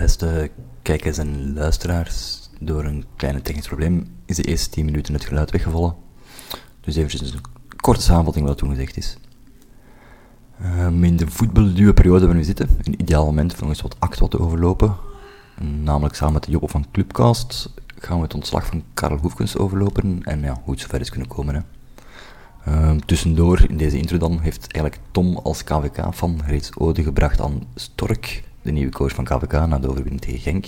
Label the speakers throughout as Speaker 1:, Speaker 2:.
Speaker 1: Beste kijkers en luisteraars, door een kleine technisch probleem is de eerste 10 minuten het geluid weggevallen. Dus eventjes een korte samenvatting wat toen gezegd is. Um, in de voetbalduwe periode waarin we zitten, een ideaal moment nog eens wat act wat te overlopen. Namelijk samen met de Job van Clubcast gaan we het ontslag van Karel Hoefkens overlopen en ja, hoe het zover is kunnen komen. Hè. Um, tussendoor, in deze intro dan, heeft eigenlijk Tom als KVK-fan reeds ode gebracht aan Stork, de nieuwe coach van KVK, na de overwinning tegen Genk.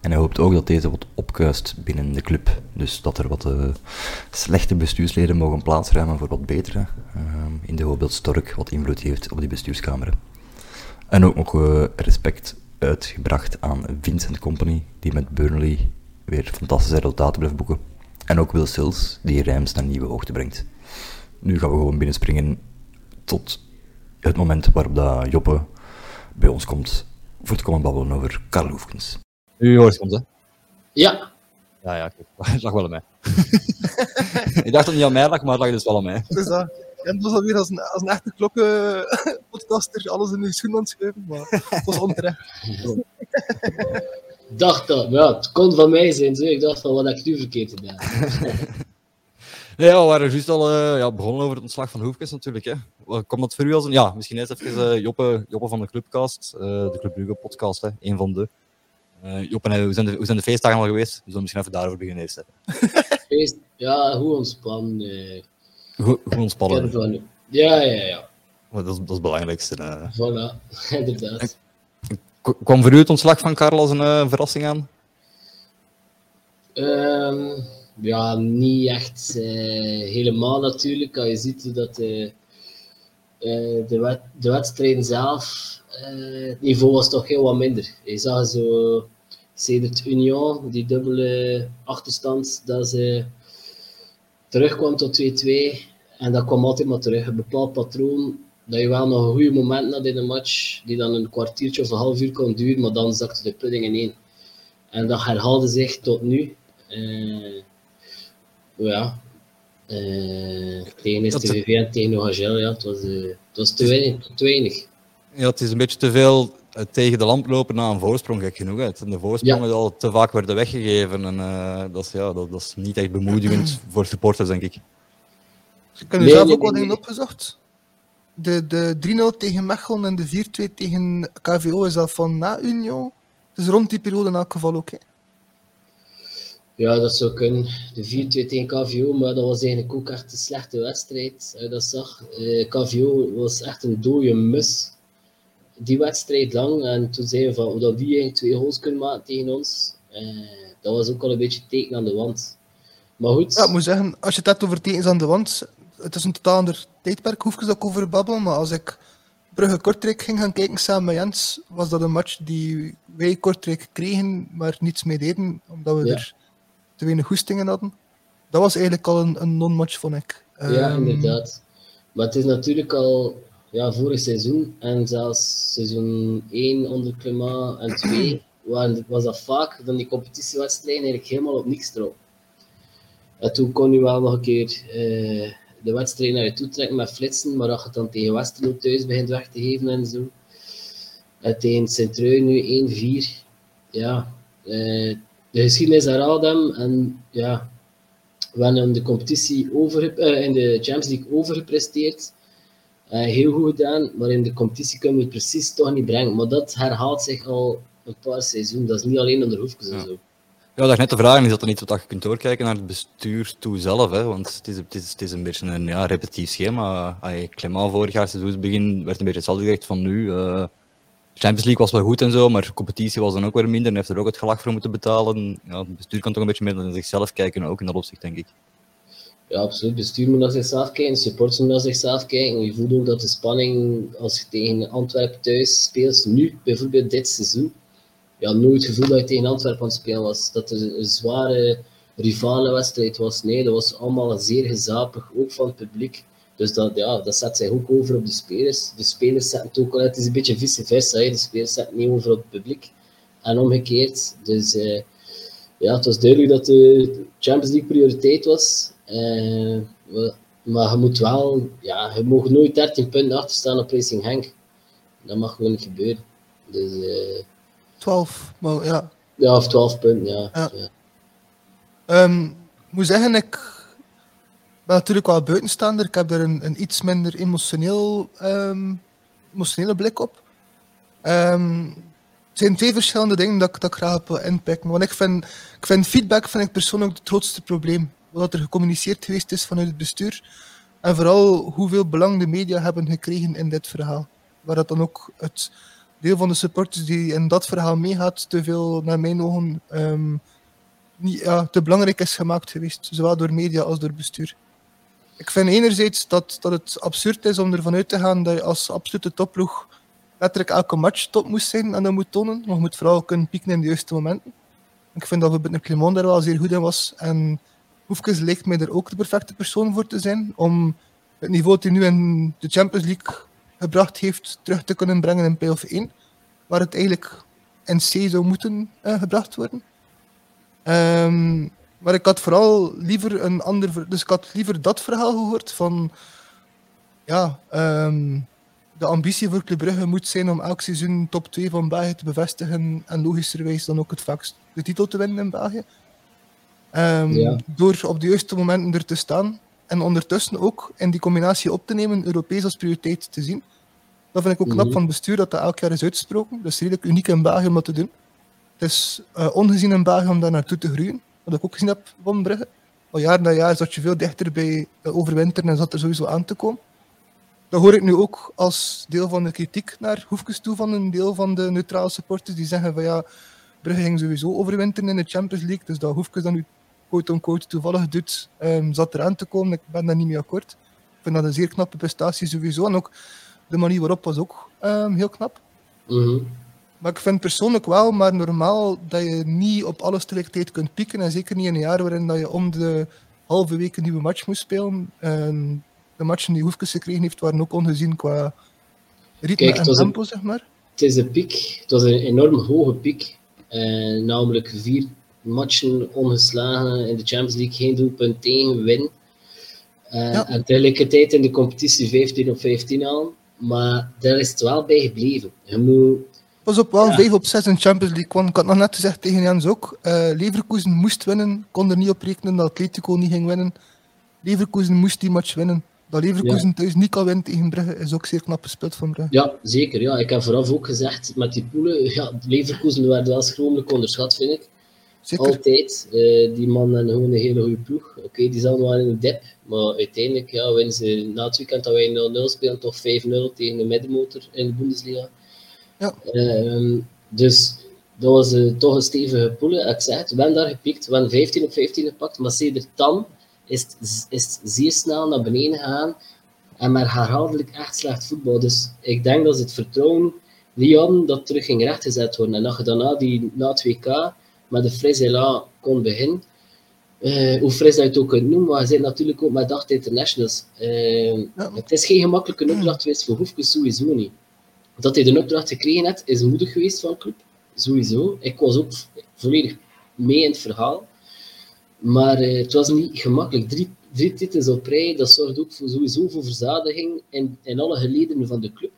Speaker 1: En hij hoopt ook dat deze wat opkuist binnen de club. Dus dat er wat uh, slechte bestuursleden mogen plaatsruimen voor wat betere. Uh, in de hoop Stork wat invloed heeft op die bestuurskamer. En ook nog uh, respect uitgebracht aan Vincent Company, die met Burnley weer fantastische resultaten blijft boeken. En ook Will Sills, die Rijms naar nieuwe hoogte brengt. Nu gaan we gewoon binnenspringen tot het moment waarop dat Joppe bij ons komt voor te komen babbelen over Karl Hoefkens.
Speaker 2: U hoort komt, hè?
Speaker 3: Ja.
Speaker 2: Ja, ja, het lag wel aan mij. ik dacht dat het niet aan mij lag, maar het lag dus wel aan mij.
Speaker 4: Dus dat, en dat was alweer als een, als een echte klokkenpodcaster alles in uw schoen aan het schuiven, maar het was onterecht.
Speaker 3: dacht dat, ja, het kon van mij zijn, zo. ik dacht van wat heb ik nu verkeerd gedaan.
Speaker 2: Nee, ja, we waren juist al uh, ja, begonnen over het ontslag van Hoefkes natuurlijk. Hè. Komt dat voor u als een... Ja, misschien eerst even uh, Joppe, Joppe van de Clubcast, uh, de Club Brugge podcast, hè, een van de. Joppe, hoe zijn, de, hoe zijn de feestdagen al geweest? We zullen misschien even daarover beginnen eerst.
Speaker 3: Feest, ja, hoe ontspannen.
Speaker 2: Goed, goed ontspannen.
Speaker 3: Ja, ja, ja.
Speaker 2: Dat is, dat is het belangrijkste.
Speaker 3: Voilà, inderdaad.
Speaker 2: Kwam voor u het ontslag van Karel als een verrassing aan?
Speaker 3: Um, ja, niet echt uh, helemaal natuurlijk. Als je ziet dat de, uh, de, wet, de zelf, het niveau was toch heel wat minder. Je zag zo sedert Union, die dubbele achterstand, dat ze terugkwam tot 2-2. En dat kwam altijd maar terug. Een bepaald patroon dat je wel nog een goede moment had in een match, die dan een kwartiertje of een half uur kon duren, maar dan zakte de pudding in één. En dat herhaalde zich tot nu. Ja. Uh, tegen STVV en tegen OHL, ja, het was, uh, het was te, weinig, te weinig.
Speaker 2: Ja, het is een beetje te veel uh, tegen de lamp lopen na een voorsprong, gek genoeg. Hè. De voorsprongen ja. al te vaak werden weggegeven. En dat, is, ja, dat, dat, is niet echt bemoedigend voor supporters, denk ik.
Speaker 4: Ik heb nee, zelf ook wat dingen opgezocht. De, de 3-0 tegen Mechelen en de 4-2 tegen KVO is al van na Union. Dus rond die periode in elk geval ook. Hè.
Speaker 3: Ja, dat zou kunnen. De 4-2 tegen KVO, maar dat was eigenlijk ook echt een slechte wedstrijd. Als je dat zag. Uh, KVO was echt een dode mus. Die wedstrijd lang. En toen zeiden we van hoe dat die eigenlijk twee goals kunnen maken tegen ons. Uh, dat was ook al een beetje teken aan de wand. Maar goed.
Speaker 4: Ja, ik moet zeggen, als je het hebt over tekens aan de wand, het is een totaal ander tijdperk, hoef ik ook over babbelen. Maar als ik Brugge Kortrijk ging gaan kijken samen met Jens, was dat een match die wij Kortrijk kregen, maar niets mee deden, omdat we ja. er te weinig goestingen hadden. Dat was eigenlijk al een, een non-match, vond ik.
Speaker 3: Ja, um, inderdaad. Maar het is natuurlijk al ja, vorig seizoen en zelfs seizoen 1 onder Clement en 2 was dat vaak dan die competitiewedstrijden eigenlijk helemaal op niks erop. En toen kon je wel nog een keer uh, de wedstrijd naar je toe trekken met flitsen, maar als je het dan tegen Westerlo thuis begint weg te geven en zo. En tegen Sint-Trui nu 1-4. Ja, uh, de geschiedenis herhaalt hem. En ja, we hebben de competitie over, uh, in de Champions League overgepresteerd. Uh, heel goed gedaan, maar in de competitie kunnen we het precies toch niet brengen. Maar dat herhaalt zich al een paar seizoenen. Dat is niet alleen onder Hoefkes en zo.
Speaker 2: Ja, dat is net de vraag. Is dat er niet wat je kunt doorkijken naar het bestuur toe zelf? Hè? Want het is, het is, het is een beetje een ja, repetitief schema. Clement vorig jaar seizoensbegin werd een beetje hetzelfde gezegd van nu. Uh, Champions League was wel goed en zo, maar competitie was dan ook weer minder en heeft er ook het gelag voor moeten betalen. Ja, het bestuur kan toch een beetje meer naar zichzelf kijken, ook in dat opzicht, denk ik.
Speaker 3: Ja, absoluut. Bestuur moet naar zichzelf kijken, supporters moeten naar zichzelf kijken. Je voelt ook dat de spanning, als je tegen Antwerpen thuis speelt, nu, bijvoorbeeld dit seizoen, ja, nooit het gevoel dat je tegen Antwerpen aan het spelen was. Dat het een zware rivale wedstrijd was. Nee, dat was allemaal zeer gezapig, ook van het publiek. Dus dat, ja, dat zet zich ook over op de spelers. De spelers zetten het ook al, het is een beetje vice versa. Hè. De spelers zetten niet over op het publiek. En omgekeerd. Dus uh, ja, het was duidelijk dat de Champions League prioriteit was. Uh, maar je moet wel, ja, je mag nooit 13 punten achter staan op Racing Henk. Dat mag gewoon niet gebeuren. Dus uh,
Speaker 4: 12, maar ja.
Speaker 3: Ja, of 12 punten, ja.
Speaker 4: Ja.
Speaker 3: ja.
Speaker 4: Ehm, moet zeggen, ik ben natuurlijk wel buitenstaander. Ik heb daar een, een iets minder emotioneel, ehm, emotionele blik op. Ehm, het zijn twee verschillende dingen dat dat ik graag wil inpikken. Want ik vind, ik vind feedback vind ik persoonlijk het grootste probleem. Wat er gecommuniceerd geweest is vanuit het bestuur. En vooral hoeveel belang de media hebben gekregen in dit verhaal. Waar dat dan ook het deel van de supporters die in dat verhaal meegaat, te veel, naar mijn ogen, ehm, niet, te belangrijk is gemaakt geweest. Zowel door media als door bestuur. Ik vind enerzijds dat, dat het absurd is om ervan uit te gaan dat je als absolute topploeg letterlijk elke match top moest zijn en dat moet tonen. Maar je moet vooral kunnen pieken in de juiste momenten. Ik vind dat met Clement daar wel zeer goed in was. En Hoefkes lijkt mij er ook de perfecte persoon voor te zijn. Om het niveau dat hij nu in de Champions League gebracht heeft, terug te kunnen brengen in play-off 1. Waar het eigenlijk in C zou moeten eh, gebracht worden. Ehm, maar ik had vooral liever een ander... Dus ik had liever dat verhaal gehoord van... Ja, ehm, de ambitie voor Club Brugge moet zijn om elk seizoen top 2 van België te bevestigen en logischerwijs dan ook het vaakst de titel te winnen in België. Ehm,
Speaker 3: Ja.
Speaker 4: Door op de juiste momenten er te staan en ondertussen ook in die combinatie op te nemen, Europees als prioriteit te zien. Dat vind ik ook knap
Speaker 3: Mhm.
Speaker 4: van het bestuur dat dat elk jaar is uitgesproken. Dat is redelijk uniek in België om dat te doen. Het is eh, ongezien in België om daar naartoe te groeien. Wat ik ook gezien heb van Brugge. Al jaar na jaar zat je veel dichter bij uh, overwinteren en zat er sowieso aan te komen. Dat hoor ik nu ook als deel van de kritiek naar Hoefkes toe van een deel van de neutrale supporters die zeggen van ja, Brugge ging sowieso overwinteren in de Champions League, dus dat Hoefkes dan nu quote-unquote toevallig doet, ehm, zat eraan te komen. Ik ben daar niet mee akkoord. Ik vind dat een zeer knappe prestatie sowieso. En ook de manier waarop was ook ehm, heel knap.
Speaker 3: Mhm.
Speaker 4: Maar ik vind persoonlijk wel maar normaal dat je niet op alles tegelijkertijd kunt pieken. En zeker niet in een jaar waarin dat je om de halve week een nieuwe match moest spelen. En de matchen die Hoefkes gekregen heeft waren ook ongezien qua ritme
Speaker 3: Kijk,
Speaker 4: en
Speaker 3: een-
Speaker 4: tempo, zeg maar.
Speaker 3: Het is een piek. Het was een enorm hoge piek. Eh, namelijk vier matchen ongeslagen in de Champions League, geen doelpunt tegen, win. Eh,
Speaker 4: Ja.
Speaker 3: En tegelijkertijd in de competitie 15 op 15 al. Maar daar is het wel bij gebleven. Je moet
Speaker 4: Pas op, wel
Speaker 3: Ja.
Speaker 4: 5 op 6 in Champions League. Want ik had nog net gezegd tegen Jens ook. eh Leverkusen moest winnen. Kon er niet op rekenen dat Atletico niet ging winnen. Leverkusen moest die match winnen. Dat Leverkusen thuis niet kan winnen tegen Brugge is ook zeer knap gespeeld van Brugge.
Speaker 3: Ja, zeker. Ja. Ik heb vooraf ook gezegd met die poelen. Ja, Leverkusen werd wel schromelijk onderschat, vind ik.
Speaker 4: Zeker.
Speaker 3: Altijd. Eh, die man hebben gewoon een hele goede ploeg. Oké, die zaten wel in een dip. Maar uiteindelijk ja, winnen ze na het weekend dat wij 0-0 spelen, toch 5-0 tegen de middenmotor in de Bundesliga.
Speaker 4: Ja.
Speaker 3: Ehm, dus dat was eh, toch een stevige pool. Ik zeg het, we hebben daar gepikt. We hebben 15 op 15 gepakt. Maar sinds dan is het, is het zeer snel naar beneden gegaan. En maar herhaaldelijk echt slecht voetbal. Dus ik denk dat ze het vertrouwen die hadden, dat terug ging rechtgezet worden. En dat je daarna die, na het WK met de fris elan kon beginnen. Eh, hoe fris dat je het ook kunt noemen, maar je zit natuurlijk ook met acht internationals.
Speaker 4: Ja.
Speaker 3: Het is geen gemakkelijke opdracht geweest voor Hoefkes, sowieso niet. Dat hij de opdracht gekregen heeft, is moedig geweest van de club. Sowieso. Ik was ook volledig mee in het verhaal. Maar eh, het was niet gemakkelijk. Drie, drie titels op rij, dat zorgt ook voor, sowieso voor verzadiging in, in alle gelederen van de club.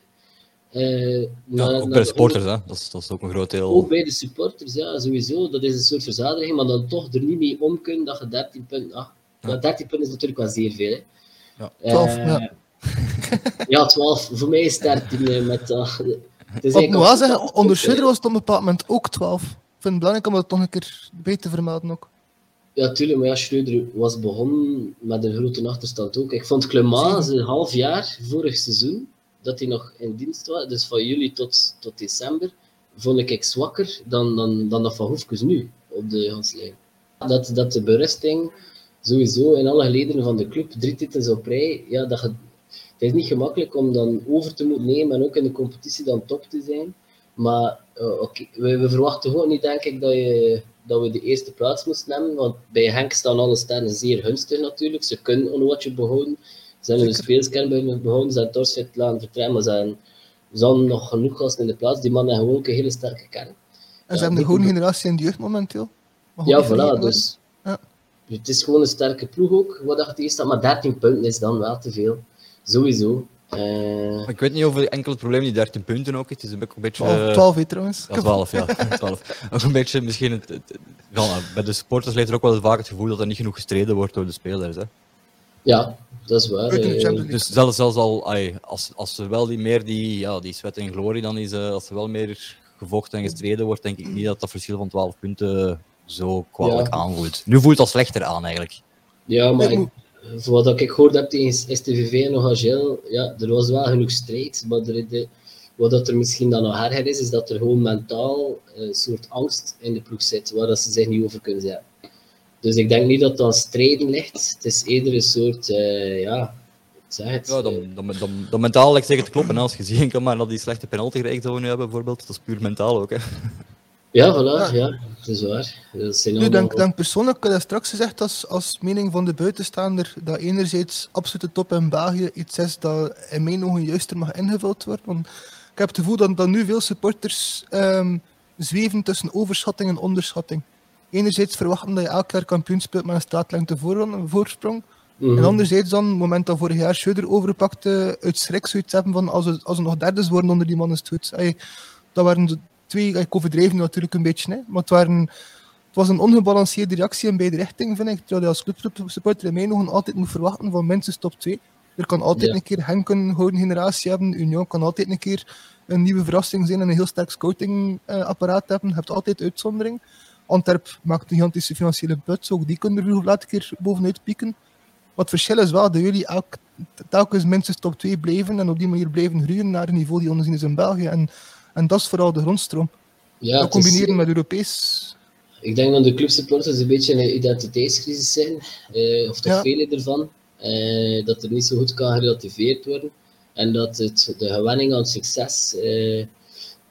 Speaker 3: Eh,
Speaker 2: Ja,
Speaker 3: na-
Speaker 2: ook
Speaker 3: na
Speaker 2: bij de supporters, hè. Dat, is, dat is ook een groot deel.
Speaker 3: ook bij de supporters, ja, sowieso. Dat is een soort verzadiging, maar dan toch er niet mee om kunnen dat je 13 punten... Ah,
Speaker 2: Ja.
Speaker 3: ja. 13 punten is natuurlijk wel zeer veel, hè.
Speaker 2: Ja.
Speaker 3: Eh,
Speaker 4: 12, ja.
Speaker 3: ja, 12. Voor mij is 13 eh, met... dat.
Speaker 4: Wat ik moet zeggen, onder. Schudder was het op een bepaald moment ook 12. Ik vind het belangrijk om dat toch een keer bij te vermelden ook.
Speaker 3: Ja, tuurlijk, maar ja, Schreuder was begonnen met een grote achterstand ook. Ik vond Clement een half jaar vorig seizoen, dat hij nog in dienst was, dus van juli tot, tot december, vond ik, ik zwakker dan, dan, dan dat van Hoefkes nu op de ganslijn. Dat, dat de berusting sowieso in alle gelederen van de club, drie titels op rij, ja, dat het is niet gemakkelijk om dan over te moeten nemen en ook in de competitie dan top te zijn. Maar eh, oké, we, we verwachten gewoon niet, denk ik, dat, je, dat we de eerste plaats moesten nemen. Want bij Henk staan alle sterren zeer gunstig natuurlijk. Ze kunnen Onwatje behouden. Ze hebben een
Speaker 4: Zeker.
Speaker 3: speelskern bij behouden. Ze hebben Torsvet laten vertrekken, maar ze hebben, ze hadden nog genoeg gasten in de plaats. Die mannen hebben gewoon ook een hele sterke kern.
Speaker 4: En
Speaker 3: Ja,
Speaker 4: ze hebben de gewone generatie in de jeugd momenteel.
Speaker 3: Ja, voilà. Dus
Speaker 4: Ja.
Speaker 3: het is gewoon een sterke ploeg ook, wat dat eerst staat. Maar 13 punten is dan wel te veel. Sowieso. Eh,
Speaker 2: Ik weet niet of enkel het probleem die 13 punten ook is. Het is ook een beetje...
Speaker 4: 12, 12 weet trouwens.
Speaker 2: Ja, 12, ja. 12. Ook een beetje misschien het, het- ja, bij de supporters leeft er ook wel vaak het gevoel dat er niet genoeg gestreden wordt door de spelers. Hè.
Speaker 3: ja, dat is waar. Eh.
Speaker 2: Dus zelfs, zelfs al, ai, als, als er wel die meer die, ja, die sweat en glorie dan is, eh, als er wel meer gevochten en gestreden wordt, denk ik niet dat dat verschil van 12 punten zo kwalijk
Speaker 3: Ja.
Speaker 2: aanvoelt. Nu voelt het al slechter aan eigenlijk.
Speaker 3: Ja, maar
Speaker 4: ik,
Speaker 3: voor wat ik gehoord heb tegen STVV en nog Agel, ja, er was wel genoeg strijd. Maar er, de, wat dat er misschien dan nog erger is, is dat er gewoon mentaal een soort angst in de ploeg zit, waar dat ze zich niet over kunnen zetten. Dus ik denk niet dat dat strijden ligt. Het is eerder een soort, eh, ja, zeg het.
Speaker 2: Ja,
Speaker 3: eh,
Speaker 2: dan, dan, dan, dan mentaal lijkt zeker te kloppen. hè. Als je zien kan maar dat die slechte penalty gereikt zouden nu hebben, bijvoorbeeld, dat is puur mentaal ook. Hè.
Speaker 3: Ja, voilà,
Speaker 4: Ja.
Speaker 3: ja, dat is waar. Dat zijn
Speaker 4: Nu,
Speaker 3: allemaal-
Speaker 4: denk, denk persoonlijk, dat straks gezegd als, als mening van de buitenstaander, dat enerzijds absolute top in België iets is dat in mijn ogen juister mag ingevuld worden. Want ik heb het gevoel dat, dat nu veel supporters ehm, zweven tussen overschatting en onderschatting. Enerzijds verwachten dat je elk jaar kampioen speelt met een straatlengte voor, voorsprong.
Speaker 3: Mhm.
Speaker 4: En anderzijds dan, op het moment dat vorig jaar Schöder overpakte, uit schrik zoiets hebben van als we, als we nog derdes worden onder die man is het goed. Ey, dat waren de twee, ik overdreven natuurlijk een beetje, hè, maar het, waren, het was een ongebalanceerde reactie in beide richtingen, vind ik. Terwijl je als clubsupporter in mijn ogen altijd moet verwachten van minstens top 2. Er kan altijd
Speaker 3: Ja.
Speaker 4: een keer Henk een gouden generatie hebben, Union kan altijd een keer een nieuwe verrassing zijn en een heel sterk scoutingapparaat hebben. Je hebt altijd uitzondering. Antwerp maakt een gigantische financiële put, ook die kunnen er nog later keer bovenuit pieken. Wat het verschil is wel dat jullie elk, telkens minstens top 2 blijven en op die manier blijven groeien naar een niveau die ongezien is in België. En, en dat is vooral de grondstroom.
Speaker 3: ja,
Speaker 4: dat
Speaker 3: is-
Speaker 4: combineren met Europees.
Speaker 3: Ik denk dat de clubsupporters een beetje in een identiteitscrisis zijn, eh, of toch
Speaker 4: Ja.
Speaker 3: vele ervan. eh, dat er niet zo goed kan gerelativeerd worden. En dat het, de gewenning aan succes eh,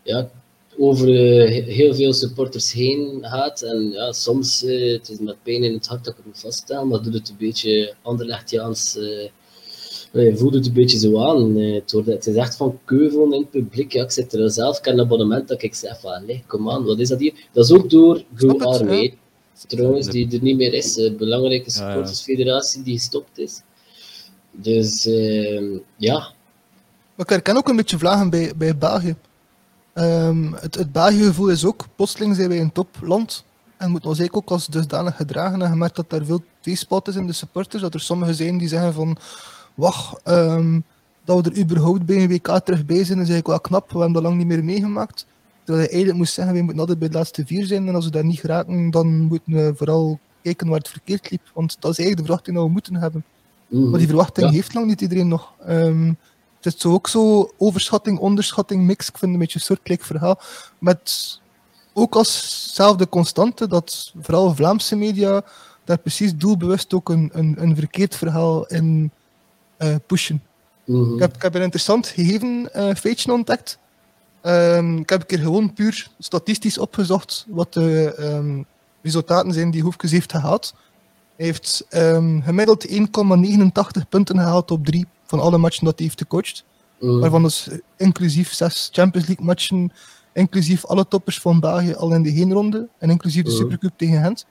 Speaker 3: ja, over eh, he- heel veel supporters heen gaat. En ja, soms, eh, het is met pijn in het hart dat ik het moet vaststellen, maar doet het een beetje Anderlechtiaans. eh je voelt het een beetje zo aan. eh, Het, wordt, het is echt van keuvel in het publiek. Ja, ik zit er zelf, ik heb een abonnement dat ik zeg van, nee, kom aan, wat is dat hier? Dat is ook door
Speaker 4: het,
Speaker 3: Armee, trouwens, die er niet meer is. Een belangrijke
Speaker 2: Ja, ja.
Speaker 3: supportersfederatie die gestopt is. Dus ehm, ja,
Speaker 4: Maar ik herken ook een beetje vlagen bij, bij België. Ehm, het, het België-gevoel is ook, plotseling zijn wij een topland. En moet ons eigenlijk ook als dusdanig gedragen. En je merkt dat daar veel tweespalt is in de supporters. Dat er sommigen zijn die zeggen van... Wacht, ehm, dat we er überhaupt bij een WK terug bij zijn, is eigenlijk wel knap. We hebben dat lang niet meer meegemaakt. Terwijl je eigenlijk moest zeggen, we moeten altijd bij de laatste vier zijn. En als we daar niet geraken, dan moeten we vooral kijken waar het verkeerd liep. Want dat is eigenlijk de verwachting die we moeten hebben.
Speaker 3: mhm.
Speaker 4: Maar die verwachting
Speaker 3: Ja.
Speaker 4: heeft lang niet iedereen nog. Ehm, het is zo ook zo overschatting, onderschatting, mix. Ik vind het een beetje een soortgelijk verhaal. Met ook alszelfde constante dat vooral Vlaamse media daar precies doelbewust ook een, een, een verkeerd verhaal in eh, pushen.
Speaker 3: Mhm.
Speaker 4: Ik heb, ik heb een interessant gegeven eh, feitje ontdekt. Ehm, ik heb een keer gewoon puur statistisch opgezocht wat de ehm, resultaten zijn die Hoefkes heeft gehaald. Hij heeft ehm, gemiddeld 1,89 punten gehaald op drie van alle matchen dat hij heeft gecoacht.
Speaker 3: Mhm.
Speaker 4: Waarvan dus inclusief zes Champions League matchen, inclusief alle toppers van België al in de heenronde en inclusief de
Speaker 3: Mhm.
Speaker 4: Supercup tegen Gent.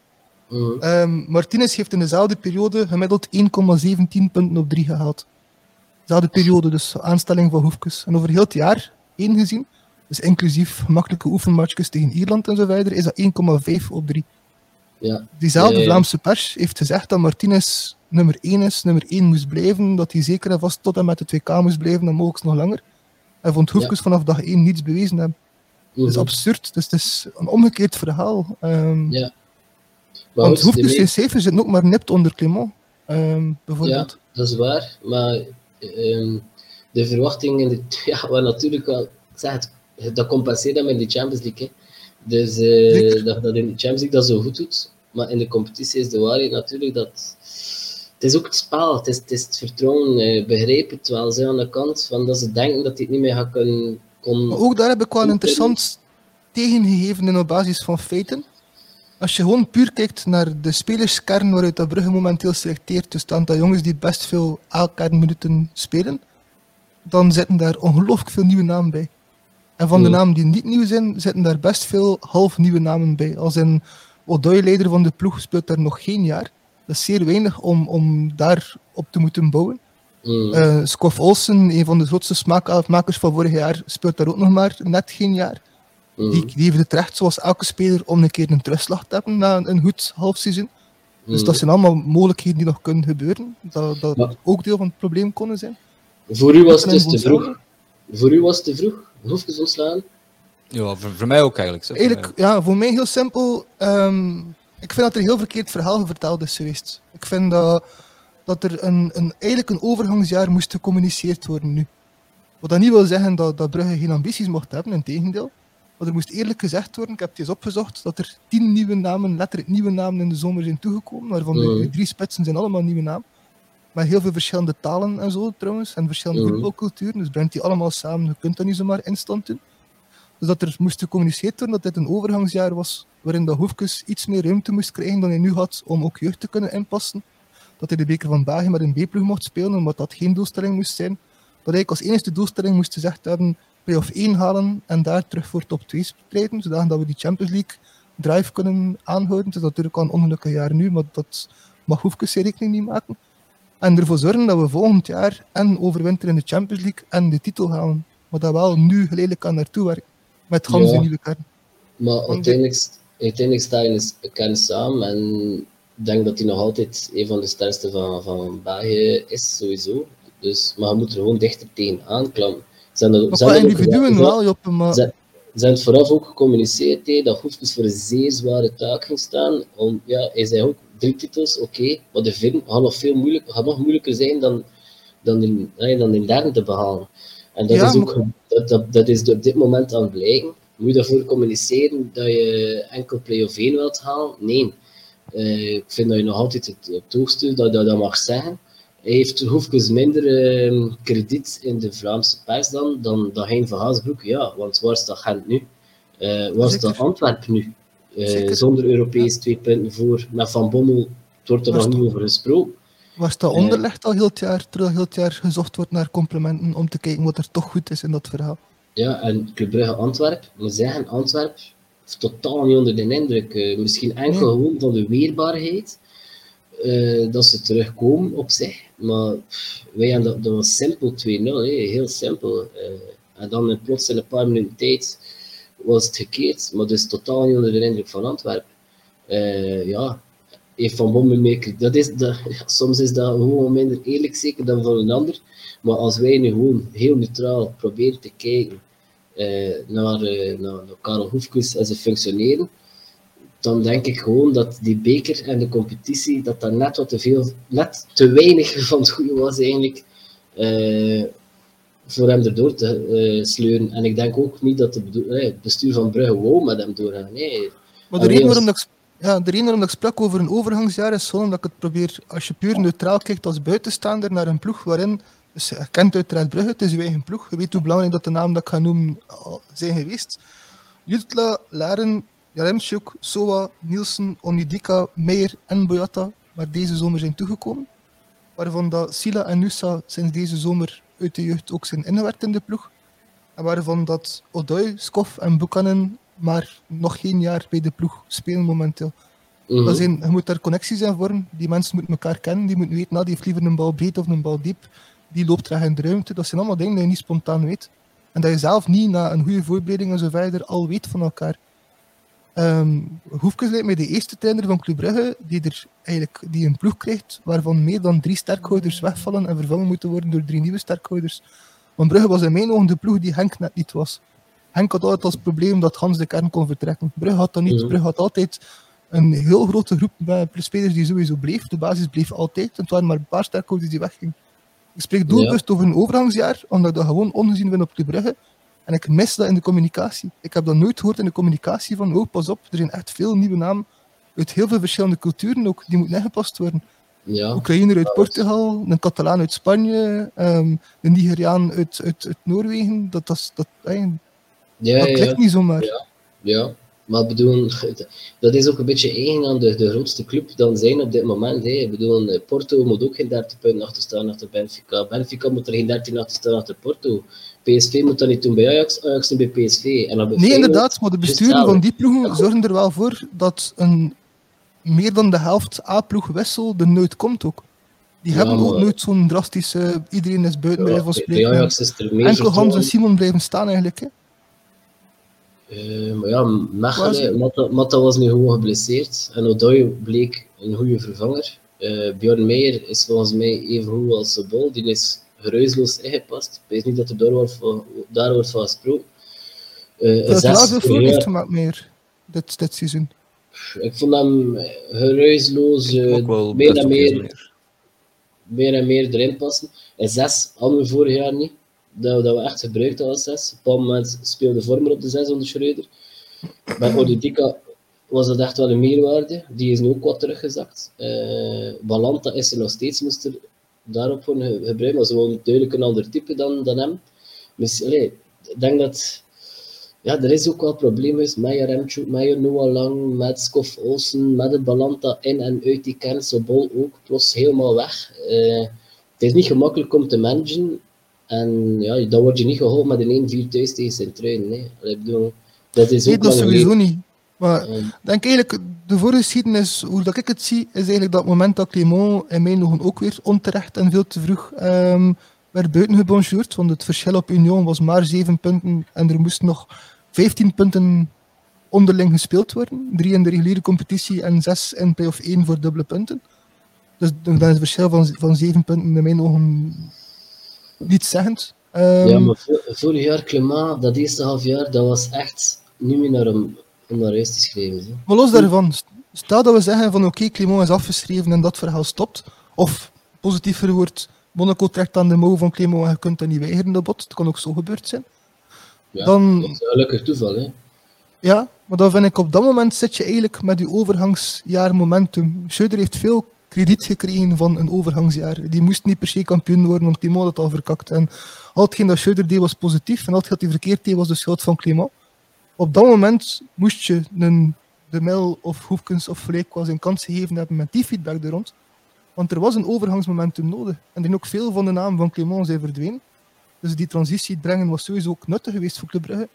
Speaker 3: Mhm.
Speaker 4: Ehm, Martinez heeft in dezelfde periode gemiddeld 1,17 punten op 3 gehaald. Dezelfde periode, dus aanstelling van Hoefkes. En over heel het jaar één gezien, dus inclusief gemakkelijke oefenmatchjes tegen Ierland en zo verder, is dat 1,5 op 3.
Speaker 3: Ja.
Speaker 4: Diezelfde
Speaker 3: Eh,
Speaker 4: Vlaamse pers heeft gezegd dat Martinez nummer 1 is, nummer 1 moest blijven, dat hij zeker en vast tot en met de 2K moest blijven en mogelijk nog langer. Hij vond Hoefkes vanaf dag 1 niets bewezen hebben. Dat is
Speaker 3: Mhm.
Speaker 4: absurd, dus het is een omgekeerd verhaal. Ehm,
Speaker 3: Ja. Maar
Speaker 4: want Hoefkes
Speaker 3: de
Speaker 4: zijn cijfers zitten ook maar nipt onder Clement, ehm, bijvoorbeeld.
Speaker 3: Ja, dat is waar. Maar ehm, de verwachtingen, de, ja, natuurlijk wel, ik zeg het, dat compenseert dan met de Champions League. Hè. Dus eh, dat dat in de Champions League dat zo goed doet. Maar in de competitie is de waarheid natuurlijk dat. Het is ook het spel, het is het, is het vertrouwen. eh, begrijp het wel, ze aan de kant van dat ze denken dat hij het niet meer gaat kunnen. Kon,
Speaker 4: Maar ook daar heb ik wel een interessant tegengegeven op basis van feiten. Als je gewoon puur kijkt naar de spelerskern waaruit dat Brugge momenteel selecteert, dus het aantal jongens die best veel A-kernminuten spelen, dan zitten daar ongelooflijk veel nieuwe namen bij. En van de
Speaker 3: Hmm.
Speaker 4: namen die niet nieuw zijn, zitten daar best veel half nieuwe namen bij. Als een Odoi, leider van de ploeg, speelt daar nog geen jaar. Dat is zeer weinig om, om daar op te moeten bouwen.
Speaker 3: Mm.
Speaker 4: Olsen, een van de grootste smaakmakers van vorig jaar, speelt daar ook nog maar net geen jaar.
Speaker 3: Mm.
Speaker 4: Die, die heeft het recht, zoals elke speler, om een keer een terugslag te hebben na een, een goed halfseizoen. Dus
Speaker 3: Mm.
Speaker 4: dat zijn allemaal mogelijkheden die nog kunnen gebeuren. Dat, dat
Speaker 3: Maar-
Speaker 4: ook deel van het probleem konden zijn.
Speaker 3: Voor u was het dus te vroeg. Voor u was het te vroeg. Hoefjes ontslaan.
Speaker 2: Ja, voor, voor mij ook eigenlijk. zo.
Speaker 4: Eigenlijk, ja, voor mij heel simpel. ehm, ik vind dat er een heel verkeerd verhaal verteld is geweest. Ik vind dat, dat er een, een, eigenlijk een overgangsjaar moest gecommuniceerd worden nu. Wat dat niet wil zeggen dat, dat Brugge geen ambities mocht hebben, in tegendeel. Maar er moest eerlijk gezegd worden, ik heb het eens opgezocht, dat er tien nieuwe namen, letterlijk nieuwe namen in de zomer zijn toegekomen, waarvan de-
Speaker 3: Mhm.
Speaker 4: de drie spitsen zijn allemaal nieuwe namen. Met heel veel verschillende talen en zo trouwens, en verschillende
Speaker 3: Mhm.
Speaker 4: voetbalculturen. Dus brengt die allemaal samen, je kunt dat niet zomaar instant doen. Dus dat er moest gecommuniceerd worden dat dit een overgangsjaar was, waarin de Hoefkes iets meer ruimte moest krijgen dan hij nu had om ook jeugd te kunnen inpassen. Dat hij de beker van België met een B-ploeg mocht spelen, omdat dat geen doelstelling moest zijn. Dat hij als enige doelstelling moest gezegd hebben play-off 1 halen en daar terug voor top 2 strijden, zodat we die Champions League drive kunnen aanhouden. Het is natuurlijk al een ongelukkig jaar nu, maar dat mag Hoefkes zijn rekening niet maken. En ervoor zorgen dat we volgend jaar en overwinteren in de Champions League en de titel halen. Maar dat wel nu geleidelijk aan naartoe werken. Met gans
Speaker 3: Ja.
Speaker 4: de nieuwe kern.
Speaker 3: Maar uiteindelijk, uiteindelijk sta je in kern samen en ik denk dat hij nog altijd een van de sterkste van, van België is, sowieso. Dus, maar je moet er gewoon dichter tegen aanklampen. Dat- ze
Speaker 4: qua
Speaker 3: hebben ook
Speaker 4: individuen wel, Joppe, maar...
Speaker 3: Ze, ze hebben het vooraf ook gecommuniceerd hè, dat Hoefkes voor een zeer zware taak ging staan. Om, ja, hij zei ook drie titels, oké, maar de vierde gaat nog veel gaat nog moeilijker zijn dan, dan, in, dan in derde te behalen. En dat
Speaker 4: Ja,
Speaker 3: is ook dat, dat, dat is op dit moment aan het blijken. Moet je daarvoor communiceren dat je enkel play-off 1 wilt halen? Nee. Eh, ik vind dat je nog altijd het, het hoogste dat je dat mag zeggen. Hij heeft Hoefkes minder eh, krediet in de Vlaamse pers dan, dan, dan Hein van Haasbroek. Ja, want waar staat Gent nu? Eh waar
Speaker 4: Zeker.
Speaker 3: staat Antwerpen nu? Eh, zonder Europees twee punten voor. Met Van Bommel het wordt er nog niet over gesproken.
Speaker 4: Was dat
Speaker 3: Eh.
Speaker 4: onderlegd al heel het jaar, terwijl heel het jaar gezocht wordt naar complimenten om te kijken wat er toch goed is in dat verhaal?
Speaker 3: Ja, en Club Brugge Antwerp, moet zeggen, Antwerp is totaal niet onder de indruk. Misschien enkel
Speaker 4: Nee.
Speaker 3: gewoon van de weerbaarheid. dat ze terugkomen op zich. Maar wij hebben dat, dat was simpel 2-0, hè, heel simpel. Eh, en dan plots in een paar minuten tijd was het gekeerd. Maar dus totaal niet onder de indruk van Antwerp. Eh, ja, heeft Van Bommel meer... Dat is, soms is dat gewoon minder eerlijk zeker dan van een ander. Maar als wij nu gewoon heel neutraal proberen te kijken eh, naar, naar, naar Karel Hoefkes en zijn functioneren, dan denk ik gewoon dat die beker en de competitie, dat daar net wat te veel, net te weinig van het goede was eigenlijk, eh, voor hem erdoor te eh, sleuren. En ik denk ook niet dat de eh, het bestuur van Brugge wou met hem doorgaan. Nee.
Speaker 4: Maar de reden waarom dat ik, ja, de reden waarom ik sprak over een overgangsjaar is gewoon dat ik het probeer, als je puur neutraal kijkt als buitenstaander naar een ploeg waarin, dus je kent uiteraard Brugge, het is uw eigen ploeg, je weet hoe belangrijk dat de naam dat ik ga noemen al zijn geweest. Jutla, Laren, Jaremchuk, Soa, Nielsen, Onidika, Meijer en Boyata, maar deze zomer zijn toegekomen. Waarvan dat Sila en Nusa sinds deze zomer uit de jeugd ook zijn ingewerkt in de ploeg. En waarvan dat Odoi, Skof en Buchanan maar nog geen jaar bij de ploeg spelen momenteel.
Speaker 3: Mhm.
Speaker 4: Dat zijn, je moet daar connecties in vormen. Die mensen moeten elkaar kennen. Die moeten weten, nou, die heeft liever een bal breed of een bal diep. Die loopt graag in de ruimte. Dat zijn allemaal dingen die je niet spontaan weet. En dat je zelf niet na een goede voorbereiding en zo verder al weet van elkaar. Ehm Hoefkes lijkt mij de eerste trainer van Club Brugge die, er eigenlijk, die een ploeg krijgt waarvan meer dan drie sterkhouders wegvallen en vervangen moeten worden door drie nieuwe sterkhouders. Want Brugge was in mijn ogen de ploeg die Henk net niet was. Henk had altijd als probleem dat Hans de kern kon vertrekken. Brugge had dat niet.
Speaker 3: Mhm.
Speaker 4: Brugge had altijd een heel grote groep met spelers die sowieso bleef. De basis bleef altijd. En het waren maar een paar sterkhouders die weggingen. Ik spreek doelbewust over een overgangsjaar, omdat ik dat gewoon ongezien vind op de Brugge. En ik mis dat in de communicatie. Ik heb dat nooit gehoord in de communicatie van, oh, pas op, er zijn echt veel nieuwe namen uit heel veel verschillende culturen ook, die moeten ingepast worden.
Speaker 3: Ja.
Speaker 4: Oekraïner uit Portugal, een Catalaan uit Spanje, ehm, een Nigeriaan uit, uit, uit Noorwegen. Dat, dat, dat, eh,
Speaker 3: Ja,
Speaker 4: dat
Speaker 3: ja,
Speaker 4: niet zomaar.
Speaker 3: Ja. Ja, maar bedoel, dat is ook een beetje eigen aan de, de grootste club dan zijn op dit moment. Hè. Ik bedoel, eh, Porto moet ook geen 30 punten achter staan achter Benfica. Benfica moet er geen 13 achter staan achter Porto. PSV moet dat niet doen bij Ajax, Ajax niet bij PSV. En dan bij
Speaker 4: Nee, inderdaad, maar de besturen van die ploegen zorgen er wel voor dat een meer dan de helft A-ploeg wissel er nooit komt ook. Die
Speaker 3: Ja,
Speaker 4: hebben ook nooit zo'n drastische, iedereen is buiten bij
Speaker 3: Ja, bij
Speaker 4: spreken.
Speaker 3: Ajax is er meer
Speaker 4: Enkel Hans en. Simon blijven staan eigenlijk. Hè.
Speaker 3: Maar ja,
Speaker 4: Was
Speaker 3: Mechelen? Matta, Matta was nu gewoon geblesseerd. En Odoi bleek een goede vervanger. Eh Bjorn Meijer is volgens mij even goed als Sebol. Die is geruisloos ingepast. Ik weet niet dat er daar wordt van, daar wordt van gesproken. Eh,
Speaker 4: Dat
Speaker 3: zes
Speaker 4: laat veel
Speaker 3: per
Speaker 4: voor heeft gemaakt meer dit, dit seizoen.
Speaker 3: Ik vond hem geruisloos, eh,
Speaker 2: ook wel
Speaker 3: meer, en meer,
Speaker 2: meer.
Speaker 3: meer en meer erin passen. En zes hadden we vorig jaar niet. Dat, we- dat we echt gebruikt hadden als zes. Op een bepaald moment speelde Vormer op de zes onder Schreuder. Bij Odedika was dat echt wel een meerwaarde. Die is nu ook wat teruggezakt. Eh Balanta is er nog steeds, moest er daarop voor ge- gebruiken. Maar ze wonen duidelijk een ander type dan, dan hem. Dus, allee, ik denk dat... Ja, er is ook wel problemen met Remchuk, met Noah Lang, met Olsen, met de Balanta in en uit die kern, Sobol ook plots helemaal weg. Eh, het is niet gemakkelijk om te managen. En ja, dan word je niet geholpen met een 1-4 thuis tegen. Nee. Allee, ik bedoel, dat is
Speaker 4: Nee,
Speaker 3: ook
Speaker 4: dat
Speaker 3: een
Speaker 4: sowieso niet. Maar ik denk eigenlijk, de voorgeschiedenis, hoe dat ik het zie, is eigenlijk dat moment dat Clément in mijn ogen ook weer onterecht en veel te vroeg ehm werd buitengebonjourd. Want het verschil op Union was maar 7 punten en er moesten nog 15 punten onderling gespeeld worden. Drie in de reguliere competitie en zes in play-off 1 voor dubbele punten. Dus dan is het verschil van, van 7 punten in mijn ogen niet zeggend. Ehm,
Speaker 3: ja, maar vo- vorig jaar Clement, dat eerste half jaar, dat was echt niet meer naar hem om naar huis te schrijven. Hè.
Speaker 4: Maar los daarvan, st- stel dat we zeggen van oké, Clément is afgeschreven en dat verhaal stopt. Of positief verwoord, Monaco trekt aan de mouw van Clément en je kunt dat niet weigeren, dat bot. Dat kan ook zo gebeurd zijn.
Speaker 3: Ja,
Speaker 4: Dan-
Speaker 3: Dat is een gelukkig toeval. Hè.
Speaker 4: Ja, maar dan vind ik op dat moment zit je eigenlijk met je overgangsjaar momentum. Heeft veel krediet gekregen van een overgangsjaar. Die moest niet per se kampioen worden, want Clément had het al verkakt. En al hetgeen dat Schreuder deed was positief en al hetgeen dat hij verkeerd deed was de schuld van Clément. Op dat moment moest je een De Mil of Hoefkens of Fleek wel zijn kans gegeven hebben met die feedback er rond. Want er was een overgangsmomentum nodig. En dan ook veel van de namen van Clément zijn verdwenen. Dus die transitie brengen was sowieso ook nuttig geweest voor Club Brugge.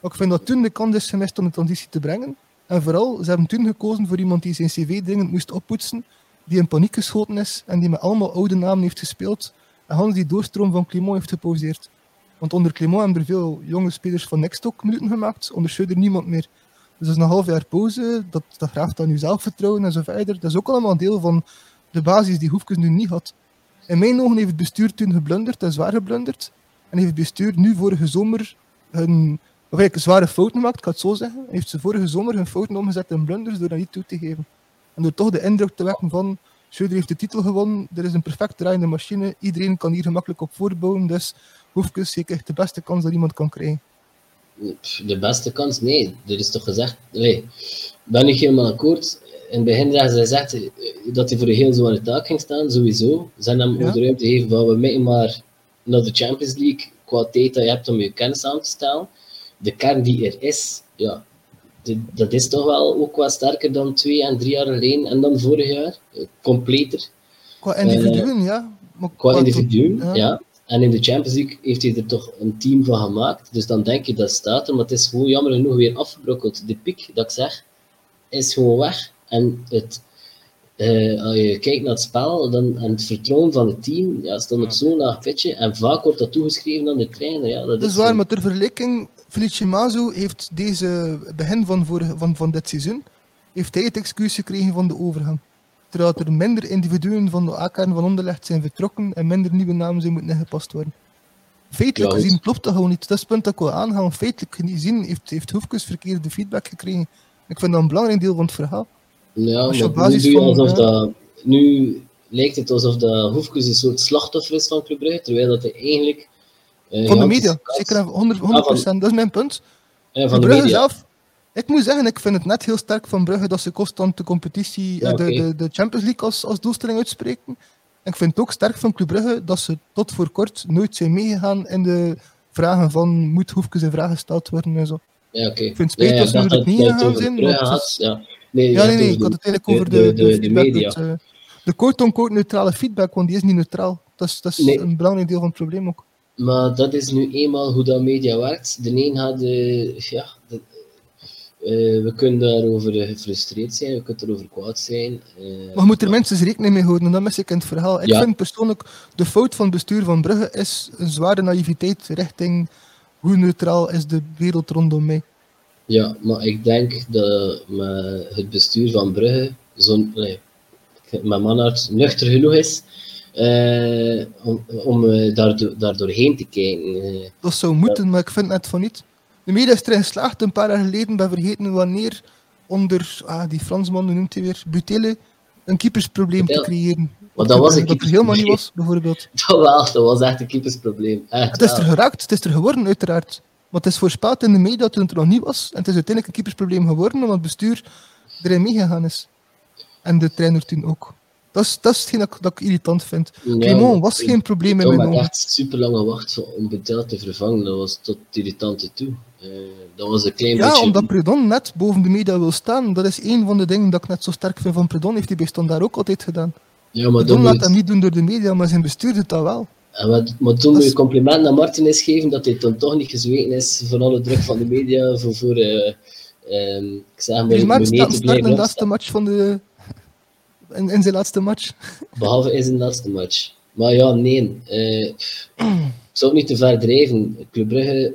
Speaker 4: Maar ik vind dat toen de kans is gemist om de transitie te brengen. En vooral, ze hebben toen gekozen voor iemand die zijn cv dringend moest oppoetsen, die in paniek geschoten is en die met allemaal oude namen heeft gespeeld en Hans die doorstroom van Clément heeft gepauzeerd. Want onder Clément hebben er veel jonge spelers van Next ook minuten gemaakt, onder Schreuder niemand meer. Dus dat is een half jaar pauze, dat, dat graaft aan je zelfvertrouwen en zo verder. Dat is ook allemaal deel van de basis die Hoefkes nu niet had. In mijn ogen heeft het bestuur toen geblunderd en zwaar geblunderd. En heeft het bestuur nu vorige zomer hun of eigenlijk zware fouten gemaakt, ik ga het zo zeggen. Heeft ze vorige zomer hun fouten omgezet in blunders door dat niet toe te geven. En door toch de indruk te wekken van Schreuder heeft de titel gewonnen, er is een perfect draaiende machine, iedereen kan hier gemakkelijk op voortbouwen, dus Hoefkes zeker de beste kans dat iemand kan krijgen.
Speaker 3: De beste kans? Nee, er is toch gezegd. Nee, ik ben niet helemaal akkoord. In het begin hadden ze gezegd eh, dat hij voor een heel zware taak ging staan, sowieso. Ze hebben hem
Speaker 4: Ja.
Speaker 3: ook de ruimte gegeven van we meten maar naar de Champions League qua tijd dat je hebt om je kennis aan te stellen. De kern die er is, ja, dat is toch wel ook wat sterker dan twee en drie jaar geleden en dan vorig jaar. Eh, Completer.
Speaker 4: Qua individuen, ja. Maar
Speaker 3: Qua individu,
Speaker 4: ja.
Speaker 3: ja. En in de Champions League heeft hij er toch een team van gemaakt. Dus dan denk je dat staat er, maar het is gewoon jammer genoeg weer afgebrokkeld. De piek, dat ik zeg, is gewoon weg. En het, eh, als je kijkt naar het spel dan, en het vertrouwen van het team, ja, stond op zo'n laag pitje. En vaak wordt dat toegeschreven aan de trainer. Ja, dat
Speaker 4: Dat
Speaker 3: is
Speaker 4: waar,
Speaker 3: een-
Speaker 4: maar ter vergelijking, Felice Mazo heeft deze begin van, vorige, van, van dit seizoen, heeft hij het excuus gekregen van de overgang. Terwijl er minder individuen van de A-kern van Onderlegd zijn vertrokken en minder nieuwe namen zijn moeten ingepast worden. Feitelijk
Speaker 3: Ja,
Speaker 4: gezien klopt dat gewoon niet. Dat is het punt dat ik wil aanhalen. Feitelijk gezien heeft, heeft Hoefkes verkeerde feedback gekregen. Ik vind dat een belangrijk deel van het verhaal.
Speaker 3: Ja,
Speaker 4: Als je basis
Speaker 3: nu,
Speaker 4: van,
Speaker 3: alsof
Speaker 4: ja.
Speaker 3: dat, nu lijkt het alsof dat Hoefkes een soort slachtoffer is van Club Brugge, terwijl dat hij eigenlijk... eh,
Speaker 4: Van de media, zeker 100%. 100%. Dat is mijn punt.
Speaker 3: Ja,
Speaker 4: Van
Speaker 3: de media.
Speaker 4: zelf, ik moet zeggen, ik vind het net heel sterk van Brugge dat ze constant de competitie,
Speaker 3: Ja,
Speaker 4: eh, de, de, de Champions League als, als doelstelling uitspreken. En ik vind het ook sterk van Club Brugge dat ze tot voor kort nooit zijn meegegaan in de vragen van moet Hoefkes in vraag gesteld worden en zo.
Speaker 3: Ja.
Speaker 4: Ik vind het spijtig
Speaker 3: Ja,
Speaker 4: dat ze er niet gaan zijn,
Speaker 3: had, ja. Nee,
Speaker 4: Ja, nee, ik had het eigenlijk
Speaker 3: de-
Speaker 4: over de,
Speaker 3: de-
Speaker 4: de,
Speaker 3: de- de media.
Speaker 4: het, eh, de neutrale feedback, want die is niet neutraal. Dat is, dat is
Speaker 3: Nee.
Speaker 4: een belangrijk deel van het probleem ook.
Speaker 3: Maar dat is nu eenmaal hoe dat media werkt. De een gaat, eh, ja, Eh, we kunnen daarover eh, gefrustreerd zijn, we kunnen erover kwaad zijn. eh,
Speaker 4: Maar je moet er minstens rekening mee houden, en dat mis ik in het verhaal. Ik
Speaker 3: Ja.
Speaker 4: vind persoonlijk, de fout van het bestuur van Brugge is een zware naïviteit richting hoe neutraal is de wereld rondom mij.
Speaker 3: Ja, maar ik denk dat het bestuur van Brugge, zo'n, nee, met Manhart nuchter genoeg is om, om daardoor, doorheen te kijken.
Speaker 4: Dat zou moeten, maar ik vind net van niet. De media is erin geslaagd een paar jaar geleden, ben vergeten wanneer, onder ah, die Fransman, hoe noemt hij weer, Butele, een keepersprobleem te creëren.
Speaker 3: Maar dat was een
Speaker 4: dat er helemaal niet was, bijvoorbeeld.
Speaker 3: Dat wel, dat was echt een keepersprobleem. Echt,
Speaker 4: Het is er geraakt, het is er geworden, uiteraard. Maar het is voorspeld in de media toen het er nog niet was. En het is uiteindelijk een keepersprobleem geworden, omdat het bestuur erin meegegaan is. En de trainer toen ook. Dat is, dat is hetgeen dat, ik- dat ik irritant vind.
Speaker 3: Ja,
Speaker 4: Clément was
Speaker 3: ik-
Speaker 4: geen probleem in mijn
Speaker 3: had
Speaker 4: ogen.
Speaker 3: echt super lang gewacht om Betel te vervangen. Dat was tot irritante toe. Eh, dat was een klein
Speaker 4: Ja,
Speaker 3: beetje...
Speaker 4: omdat Predon net boven de media wil staan. Dat is één van de dingen dat ik net zo sterk vind van Predon. Heeft hij bij Standaard ook altijd gedaan.
Speaker 3: ja, maar,
Speaker 4: Predon laat
Speaker 3: moet,
Speaker 4: hem niet doen door de media, maar zijn bestuur doet dat wel.
Speaker 3: en wat- maar toen moet je compliment aan Martinez geven dat hij dan toch niet gezweken is van alle druk van de media voor, voor eh, ehm, ik zeg maar,
Speaker 4: staat de
Speaker 3: blijven
Speaker 4: laatste match van de... In, in zijn laatste match.
Speaker 3: Behalve in zijn laatste match. Maar ja, nee. ik zou het niet te ver drijven. Club Brugge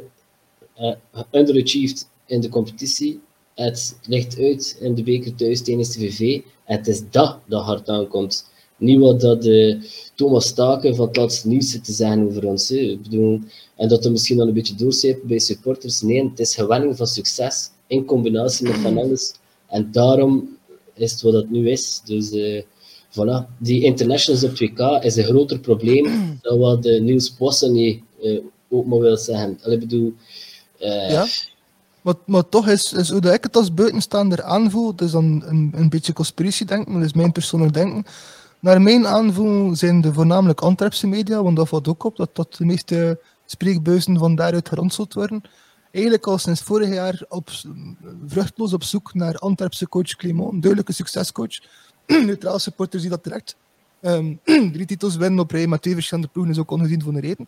Speaker 3: eh, underachieved in de competitie. Het ligt uit in de beker thuis tegen STVV. Het is dat dat hard aankomt. Niet wat dat eh, Thomas Staken van het laatste nieuws zit te zeggen over ons. hè. Ik bedoel, en dat er misschien al een beetje doorcijpelt bij supporters. Nee, het is gewenning van succes in combinatie met van alles. En daarom is het wat het nu is. Dus eh, voilà. Die internationals op 2K is een groter probleem dan wat de Niels Possen niet eh, ook maar wil zeggen. Allee, bedoel, eh,
Speaker 4: Ja. Maar, maar toch is, is hoe dat ik het als buitenstaander aanvoel, het is dan een, een beetje conspiratiedenken, maar dat is mijn persoonlijk denken. Naar mijn aanvoel zijn de voornamelijk Antwerpse media, want dat valt ook op, dat, dat de meeste spreekbuizen van daaruit geronseld worden. Eigenlijk al sinds vorig jaar op, vruchtloos op zoek naar Antwerpse coach Clément, een duidelijke succescoach. Neutraal supporters die dat direct. Ehm, drie titels winnen op rij met twee verschillende ploegen is ook ongezien voor een reden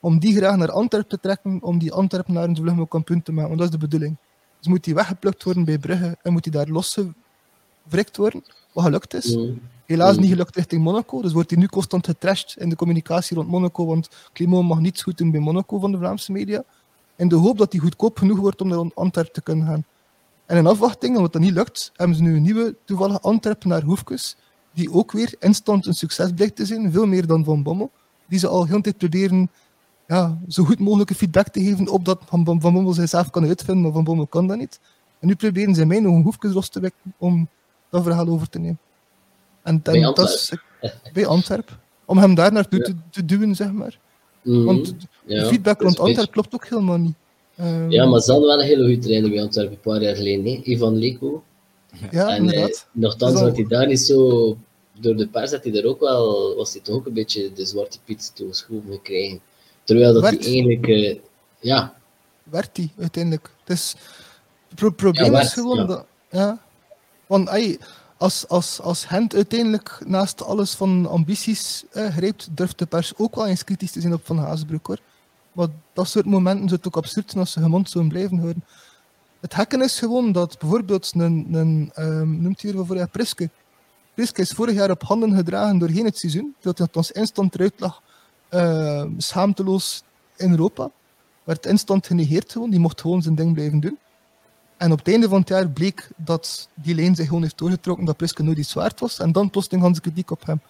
Speaker 4: om die graag naar Antwerpen te trekken, om die Antwerpenaren zo vlug mogelijk kampioen te maken. Want dat is de bedoeling. Dus moet die weggeplukt worden bij Brugge en moet die daar losgewrikt worden, wat gelukt is.
Speaker 3: mm,
Speaker 4: Helaas
Speaker 3: Mm.
Speaker 4: niet gelukt richting Monaco, dus wordt hij nu constant getrashed in de communicatie rond Monaco, want Clément mag niets goed doen bij Monaco van de Vlaamse media. In de hoop dat hij goedkoop genoeg wordt om naar Antwerpen te kunnen gaan. En in afwachting, omdat dat niet lukt, hebben ze nu een nieuwe toevallige Antwerpenaar Hoefkes, die ook weer instant een succes blijkt te zijn, veel meer dan Van Bommel, die ze al heel tijd proberen ja, zo goed mogelijke feedback te geven op dat Van, Van, van Bommel zichzelf kan uitvinden, maar Van Bommel kan dat niet. En nu proberen ze mij nog een hoefkes los te wekken om dat verhaal over te nemen. En dan,
Speaker 3: Bij
Speaker 4: dat is bij Antwerpen. Om hem daar naartoe
Speaker 3: Ja.
Speaker 4: te, te duwen, zeg maar.
Speaker 3: Mm,
Speaker 4: Want de feedback rond Antwerpen klopt ook helemaal niet. Ehm,
Speaker 3: Ja, maar ze hadden wel een hele goede trainer bij Antwerpen een paar jaar geleden. Hè? Ivan Leko.
Speaker 4: ja,
Speaker 3: en eh,
Speaker 4: inderdaad.
Speaker 3: nogthans
Speaker 4: Dat is
Speaker 3: had hij daar niet zo... Door de pers had hij daar ook wel... Was hij toch ook een beetje de zwarte piet toegeschoven gekregen. Terwijl dat hij eigenlijk... eh, ja,
Speaker 4: werd die uiteindelijk. Het is, het pro- probleem
Speaker 3: Ja, werd,
Speaker 4: is gewoon
Speaker 3: ja.
Speaker 4: dat. Ja, want ey, als, als, als Gent uiteindelijk naast alles van ambities eh, grijpt, durft de pers ook wel eens kritisch te zijn op Van Hazenbroek hoor. Maar dat soort momenten zou het ook absurd zijn als ze gemond zouden blijven houden. Het hekken is gewoon dat bijvoorbeeld een, een ehm, noemt vorig jaar Priske. Priske is vorig jaar op handen gedragen doorheen het seizoen, dat hij ons instant eruit lag, ehm, schaamteloos in Europa werd instant genegeerd gewoon. Die mocht gewoon zijn ding blijven doen. En op het einde van het jaar bleek dat die lijn zich gewoon heeft doorgetrokken, dat Priske nooit iets waard was. En dan plotseling hadden ze kritiek op hem.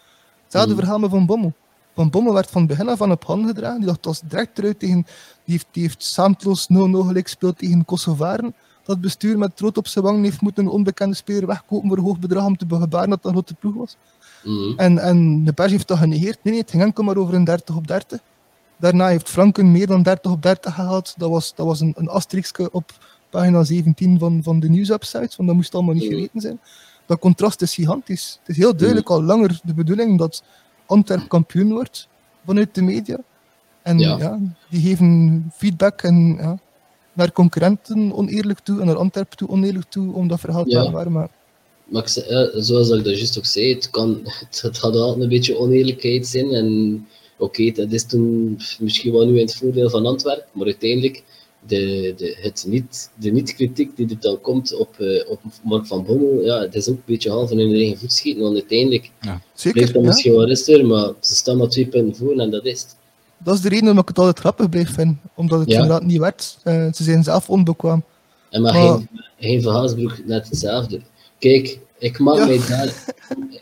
Speaker 4: Hetzelfde
Speaker 3: Mm.
Speaker 4: verhaal met Van Bommel. Van Bommel werd van begin af aan op handen gedragen. Die dacht, was direct eruit tegen... Die heeft, die heeft saamteloos 0-0 gelijk gespeeld tegen Kosovaren. Dat bestuur met rood op zijn wangen heeft moeten een onbekende speler wegkopen voor een hoog bedrag om te gebaren dat dat een grote ploeg was.
Speaker 3: mm,
Speaker 4: En, en de pers heeft dat genegeerd. Nee, nee, het ging enkel maar over een 30 op 30. Daarna heeft Franken meer dan 30 op 30 gehaald. Dat was, dat was een, een op pagina 17 van, van de nieuwswebsite. Want dat moest allemaal niet
Speaker 3: Mhm.
Speaker 4: geweten zijn. Dat contrast is gigantisch. Het is heel duidelijk al langer de bedoeling dat Antwerp kampioen wordt vanuit de media. En ja.
Speaker 3: Ja.
Speaker 4: die geven feedback en, ja, naar concurrenten oneerlijk toe en naar Antwerpen toe oneerlijk toe om dat verhaal te waar. Maar
Speaker 3: ik eh, zoals ik dat juist ook zei, het, kan, het, het gaat altijd een beetje oneerlijkheid zijn. En oké, dat is toen misschien wel nu in het voordeel van Antwerpen, maar uiteindelijk de, de, het niet, de niet-kritiek die er dan komt op, eh, op Mark van Bommel, ja, het is ook een beetje half in hun eigen voet schieten, want uiteindelijk blijft
Speaker 4: Zeker,
Speaker 3: dat
Speaker 4: ja.
Speaker 3: misschien wel rustiger, maar ze staan maar twee punten voor en dat is het.
Speaker 4: Dat is de reden waarom ik het altijd grappig blijf vinden. Omdat het
Speaker 3: Ja.
Speaker 4: inderdaad niet werd. Eh, ze zijn zelf onbekwaam.
Speaker 3: En maar
Speaker 4: Maar-
Speaker 3: geen, geen Van Haasbroek net hetzelfde. Kijk, ik mag,
Speaker 4: Ja.
Speaker 3: mij, daar,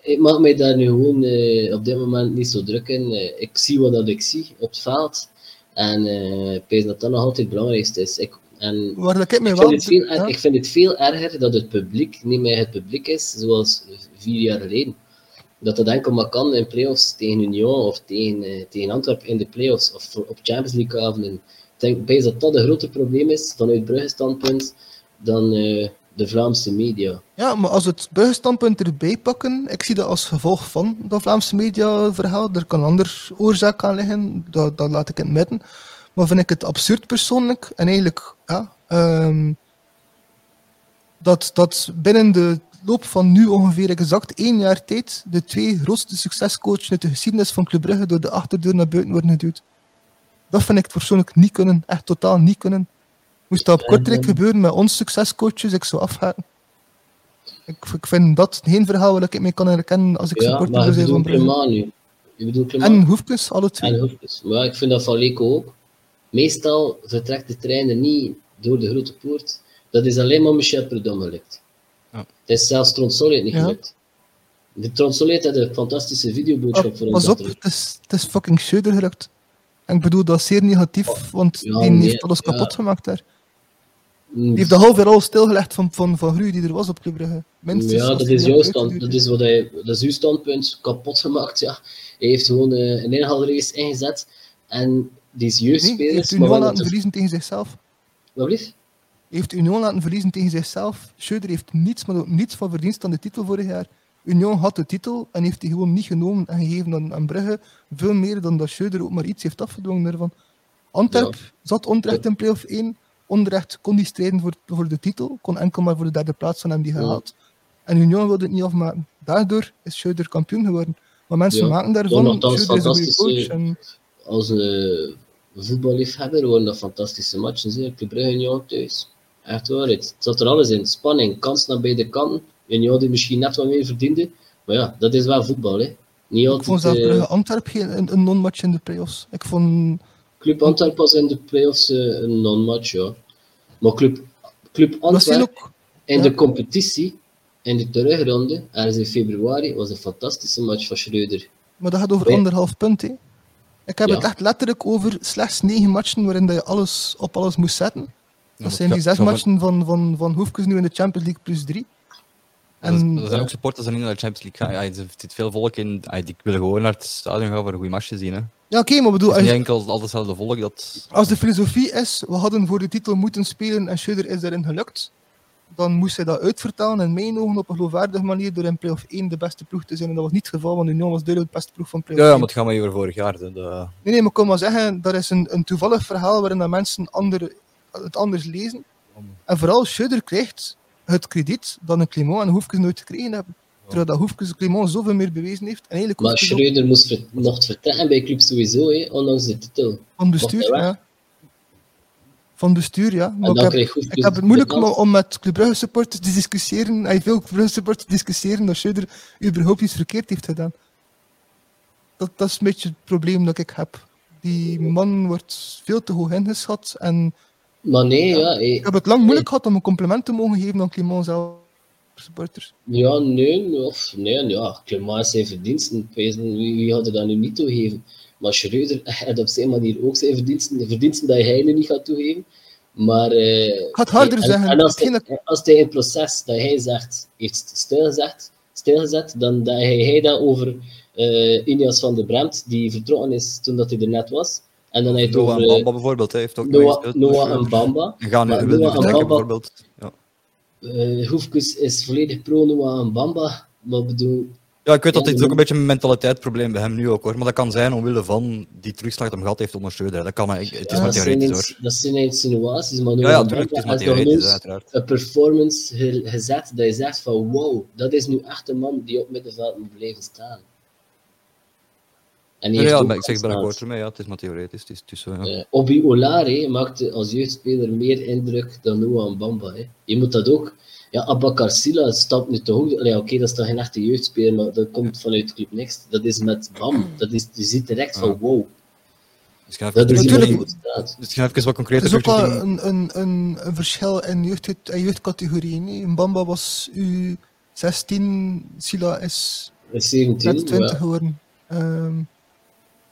Speaker 3: ik mag mij daar nu gewoon eh, op dit moment niet zo druk in. Eh, ik zie wat dat ik zie op het veld. En ik weet dat dat nog altijd het belangrijkste is. Ik, en
Speaker 4: Waar ik mij
Speaker 3: ik, vind het veel,
Speaker 4: ja.
Speaker 3: ik vind het veel erger dat het publiek niet meer het publiek is, zoals vier jaar geleden. Dat dat enkel maar kan in playoffs tegen Union of tegen, eh, tegen Antwerpen in de playoffs of op Champions League avonden. Ik denk dat dat een groter probleem is vanuit Brugge standpunt dan eh, de Vlaamse media.
Speaker 4: Ja, maar als we het buitenstandpunt erbij pakken, ik zie dat als gevolg van dat Vlaamse mediaverhaal. Er kan een ander oorzaak aan liggen, dat, dat laat ik in het midden. Maar vind ik het absurd persoonlijk en eigenlijk ja, ehm, dat, dat binnen de loop van nu ongeveer exact één jaar tijd de twee grootste succescoaches uit de geschiedenis van Club Brugge door de achterdeur naar buiten worden geduwd. Dat vind ik persoonlijk niet kunnen, echt totaal niet kunnen. Moest dat op Kortrijk gebeuren met ons succescoaches, ik zou afhaken. Ik, ik vind dat geen verhaal waar ik mee kan herkennen als ik
Speaker 3: Ja,
Speaker 4: supporter zou zijn van Brugge. En Hoefkes, alle twee.
Speaker 3: en Hoefkes. Maar ik vind dat van Leko ook. Meestal vertrekt de trein niet door de grote poort. Dat is alleen maar Michel Prudhomme gelukt.
Speaker 2: Ja.
Speaker 3: Het is zelfs Tronsolet niet
Speaker 4: Ja.
Speaker 3: gelukt. De Tronsolet had een fantastische videoboodschap voor
Speaker 4: Oh,
Speaker 3: ons.
Speaker 4: pas op, het is, het is fucking Schöder gelukt. En ik bedoel dat zeer negatief, want
Speaker 3: ja,
Speaker 4: die
Speaker 3: nee,
Speaker 4: heeft alles kapot gemaakt daar.
Speaker 3: Mm,
Speaker 4: Die heeft de halve rol stilgelegd van, van, van groei die er was op Club Brugge. Minstens
Speaker 3: Ja, dat is jouw stand. Dat is, wat hij, dat is uw standpunt kapot gemaakt. Ja. Hij heeft gewoon eh, een inhaalrace ingezet. En die
Speaker 4: hij
Speaker 3: jeugdspelers.
Speaker 4: heeft Union laten verliezen tegen zichzelf.
Speaker 3: Wat blieft?
Speaker 4: Hij heeft Union laten verliezen tegen zichzelf. Schöder heeft niets, maar ook niets van verdienst aan de titel vorig jaar. Union had de titel en heeft die gewoon niet genomen en gegeven aan, aan Brugge. Veel meer dan dat Schöder ook maar iets heeft afgedwongen daarvan. Antwerp zat onterecht in play-off 1. Onterecht kon die strijden voor, voor de titel. Kon enkel maar voor de derde plaats van hem die gehaald. En Union wilde het niet afmaken. Daardoor is Schöder kampioen geworden. Maar mensen
Speaker 3: Ja,
Speaker 4: maken daarvan, Schöder is een goede
Speaker 3: fantastische-
Speaker 4: coach. En,
Speaker 3: Als een voetballiefhebber waren dat fantastische matchen. Zie. Club Brugge Union thuis. Echt waar. Het zat er alles in. Spanning, kans naar beide kanten. Union die misschien net wat meer verdiende. Maar ja, dat is wel voetbal. Hè. Niet
Speaker 4: ik vond zelf
Speaker 3: eh,
Speaker 4: Brugge Antwerp geen een, een non-match in de playoffs. Ik vond
Speaker 3: Club Antwerp was in de playoffs eh, een non-match, ja. Maar Club, Club Antwerp
Speaker 4: ook
Speaker 3: in
Speaker 4: ja.
Speaker 3: de competitie, in de terugronde, ergens in februari, was een fantastische match van Schreuder.
Speaker 4: Maar dat gaat over
Speaker 3: Nee.
Speaker 4: anderhalf punt. Hè. Ik heb
Speaker 3: Ja.
Speaker 4: het echt letterlijk over slechts negen matchen waarin dat je alles op alles moest zetten. Dat zijn die zes matchen van, van, van Hoefkes nu in de Champions League plus drie.
Speaker 2: En,
Speaker 4: En
Speaker 2: er zijn ook supporters die niet naar de Champions League gaan. Ja, er zit veel volk in. Ja, die willen gewoon naar het stadion gaan voor een goede match te zien. Hè.
Speaker 4: Ja, oké, maar bedoel,
Speaker 2: is niet
Speaker 4: als,
Speaker 2: enkel al hetzelfde volk dat.
Speaker 4: als de filosofie is, we hadden voor de titel moeten spelen en Schöder is daarin gelukt, dan moest hij dat uitvertalen in mijn ogen op een geloofwaardige manier door in play-off 1 de beste ploeg te zijn. En dat was niet het geval, want Union was duidelijk de beste ploeg van
Speaker 2: Ja,
Speaker 4: play-off
Speaker 2: ja,
Speaker 4: 1.
Speaker 2: maar het gaat maar over vorig jaar. De...
Speaker 4: Nee, nee, maar ik kan maar zeggen, dat is een, een toevallig verhaal waarin dat mensen andere, het anders lezen. En vooral Schöder krijgt het krediet dat een Clément en Hoefkes nooit gekregen hebben. Terwijl dat Hoefkes Clément zoveel meer bewezen heeft. En eigenlijk
Speaker 3: Maar Schreuder moest nog vertrekken bij club sowieso, hè, ondanks de titel.
Speaker 4: van bestuur, ja. Van bestuur, ja. Maar ik heb, ik het moeilijk om, om met Club Brugge supporters te discussiëren, en veel Club Brugge supporters te discussiëren dat Schöder überhaupt iets verkeerd heeft gedaan. Dat, dat is een beetje het probleem dat ik heb. Die man wordt veel te hoog ingeschat en
Speaker 3: Maar nee, ja,
Speaker 4: Ik heb het lang moeilijk gehad om een compliment te mogen geven aan Clément zelf. Supporters.
Speaker 3: ja, nee, of, nee, ja, Clement zijn verdiensten, wie, wie had er dat nu niet toegeven? Maar Schreuder had op zijn manier ook zijn verdiensten, de verdiensten dat hij nu niet gaat toegeven. Maar, eh,
Speaker 4: Ik ga het harder
Speaker 3: en,
Speaker 4: zeggen.
Speaker 3: En als, hij, als hij in het proces dat hij zegt, heeft stilgezet, stilgezet dan dat hij, hij dat over eh Inias van de Bremt, die vertrokken is toen dat hij er net was. En dan hij het
Speaker 2: Noah
Speaker 3: over
Speaker 2: en Bamba bijvoorbeeld, heeft ook
Speaker 3: Noah. Noah en Bamba.
Speaker 2: Gaan nu
Speaker 3: Noah en
Speaker 2: vertrekken,
Speaker 3: Bamba-
Speaker 2: bijvoorbeeld. Ja.
Speaker 3: Hoefkes is volledig pro en Bamba. Maar bedoel,
Speaker 2: ja, ik weet dat
Speaker 3: Ja,
Speaker 2: dit
Speaker 3: ja.
Speaker 2: ook een beetje een mentaliteitsprobleem bij hem nu ook hoor. Maar dat kan zijn omwille van die terugslag dat hem gehad heeft onder Schreuder. Dat kan maar, het is
Speaker 3: ja,
Speaker 2: maar theoretisch
Speaker 3: ins-
Speaker 2: hoor.
Speaker 3: dat zijn insinuaties, maar
Speaker 2: Ja,
Speaker 3: Noah
Speaker 2: ja, natuurlijk, het is maar theoretisch uiteraard.
Speaker 3: een performance ge- gezet dat je zegt van wow, dat is nu echt een man die op middenveld moet blijven staan. En
Speaker 2: Ja, maar ik zeg ben akkoord ermee, ja, het is maar theoretisch. Het is, ja.
Speaker 3: Eh, Obi Olare maakte als jeugdspeler meer indruk dan Noah Bamba. Hè. Je moet dat ook. Ja, Abakar Silla stapt nu toch ook. Allee, Oké, dat is toch geen echte jeugdspeler, maar dat komt vanuit Club Next. Dat is met Bam. Dat is, je ziet direct van wow.
Speaker 2: Dus ga even,
Speaker 3: Dat is
Speaker 4: Natuurlijk.
Speaker 2: dus ik ga even wat
Speaker 4: Het
Speaker 2: concreter
Speaker 4: is ook wel een, een, een, een verschil in jeugd, in jeugdcategorieën. hè. Mbamba was U16, Sila is
Speaker 3: Is 17.
Speaker 4: net 20
Speaker 3: ja.
Speaker 4: geworden. Ehm,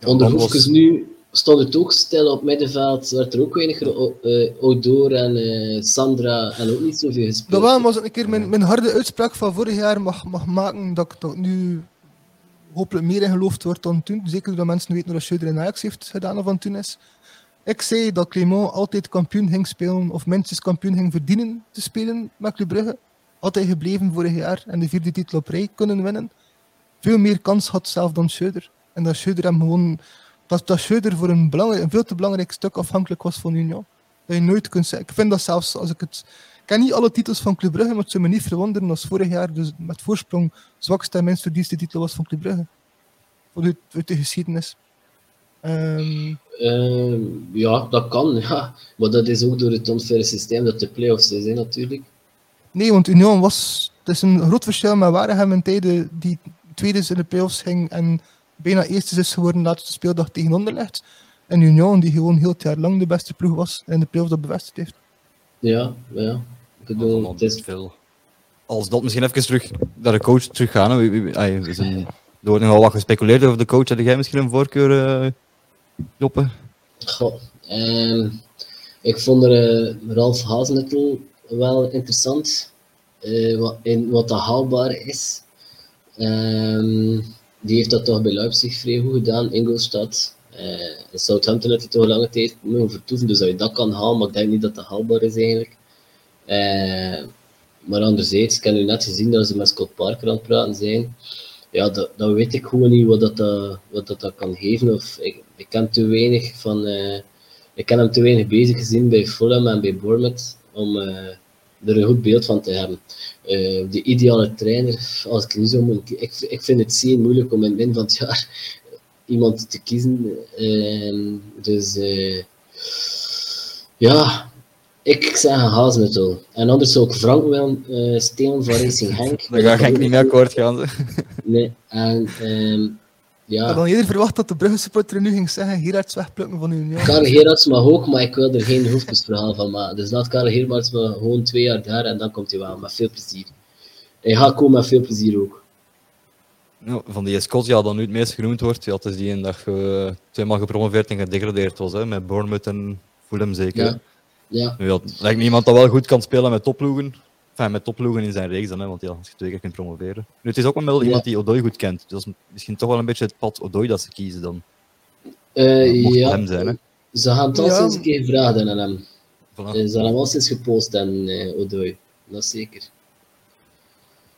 Speaker 3: Onder
Speaker 2: was-
Speaker 3: nu stond het ook stil op middenveld. werd er ook weinig uh, Odor en eh, Sandra en ook niet zoveel gespeeld.
Speaker 4: dat als ik een keer mijn, mijn harde uitspraak van vorig jaar mag, mag maken, dat ik dat nu hopelijk meer in geloofd word dan toen. Zeker dat mensen weten wat Schöder in Ajax heeft gedaan van toen is. Ik zei dat Clément altijd kampioen ging spelen, of minstens kampioen ging verdienen te spelen met Club Brugge. Had hij gebleven vorig jaar en de vierde titel op rij kunnen winnen. Veel meer kans had zelf dan Schöder. En dat Schöder hem gewoon... Dat, dat Schöder voor een, belangrijk, een veel te belangrijk stuk afhankelijk was van Union. Dat je nooit kunt zeggen. Ik vind dat zelfs als ik het... Ik ken niet alle titels van Club Brugge, maar het zou me niet verwonderen als vorig jaar dus met voorsprong zwakste en minst verdienste titel was van Club Brugge. Vanuit uit de geschiedenis. Ehm,
Speaker 3: Ehm, ja, dat kan, ja. Maar dat is ook door het onfaire systeem dat de play-offs hè, natuurlijk.
Speaker 4: nee, want Union was... Het is een groot verschil met Waregem in tijden die tweede in de playoffs ging en bijna eerste is geworden na de speeldag tegen Anderlecht. En Union die gewoon heel het jaar lang de beste ploeg was en de playoffs dat bevestigd heeft.
Speaker 3: Ja, ja. Ik bedoel, het is...
Speaker 2: veel. Als dat misschien even terug naar de coach teruggaan. we zijn, er wordt nogal wat gespeculeerd over de coach. Had jij misschien een voorkeur, eh Joppe?
Speaker 3: Goh, ehm, ik vond er, eh, Ralf Hazenettel wel interessant. eh, wat, in wat dat haalbaar is. Ehm, die heeft dat toch bij Leipzig vrij goed gedaan, Ingolstadt. Eh in Southampton heeft hij toch een lange tijd mogen vertoeven, dus dat je dat kan halen, maar ik denk niet dat dat haalbaar is eigenlijk. Eh, maar anderzijds, ik heb nu net gezien dat ze met Scott Parker aan het praten zijn. Ja, dat, dat weet ik gewoon niet wat dat, dat, wat dat, dat kan geven. Of, ik, ik ken te weinig van... eh, ik ken hem te weinig bezig gezien bij Fulham en bij Bournemouth om eh, er een goed beeld van te hebben. Eh, de ideale trainer, als ik nu zo moet... Ik, ik vind het zeer moeilijk om in het begin van het jaar iemand te kiezen. Ehm, dus... eh, ja, ik zeg een Hazenuttel. En anders zou ik Frank willen eh stelen van Racing Henk.
Speaker 2: Daar ga ik niet mee akkoord gaan.
Speaker 3: Nee, en ehm,
Speaker 4: Ik
Speaker 3: ja,
Speaker 4: had al eerder verwacht dat de Brugge supporter nu ging zeggen Gerards wegplukken van Union.
Speaker 3: Karel Gerards mag ook, maar ik wil er geen hoofdpustverhaal van maken. Dus laat Karel Gerards maar gewoon twee jaar daar en dan komt hij wel, met veel plezier. Hij gaat komen met veel plezier ook.
Speaker 2: Ja, van die Scott, ja, dan nu het meest genoemd wordt, ja, het is die een dag eh, tweemaal gepromoveerd en gedegradeerd was, hè, met Bournemouth en Fulham zeker.
Speaker 3: Ja. Ja,
Speaker 2: Nu, dat lijkt me iemand dat wel goed kan spelen met topploegen. Enfin, met topploegen in zijn reeks dan, hè, want ja, als je twee keer kunt promoveren. Nu, het is ook wel
Speaker 3: Ja.
Speaker 2: iemand die Odoi goed kent. Dus dat is misschien toch wel een beetje het pad Odoi dat ze kiezen dan.
Speaker 3: Eh,
Speaker 2: mocht
Speaker 3: ja.
Speaker 2: hem zijn, hè.
Speaker 3: ze gaan het al
Speaker 4: Ja.
Speaker 3: sinds een keer hebben aan hem.
Speaker 2: Voilà.
Speaker 3: Eh, ze gaan hem al sinds gepost en eh Odoi. Dat is zeker.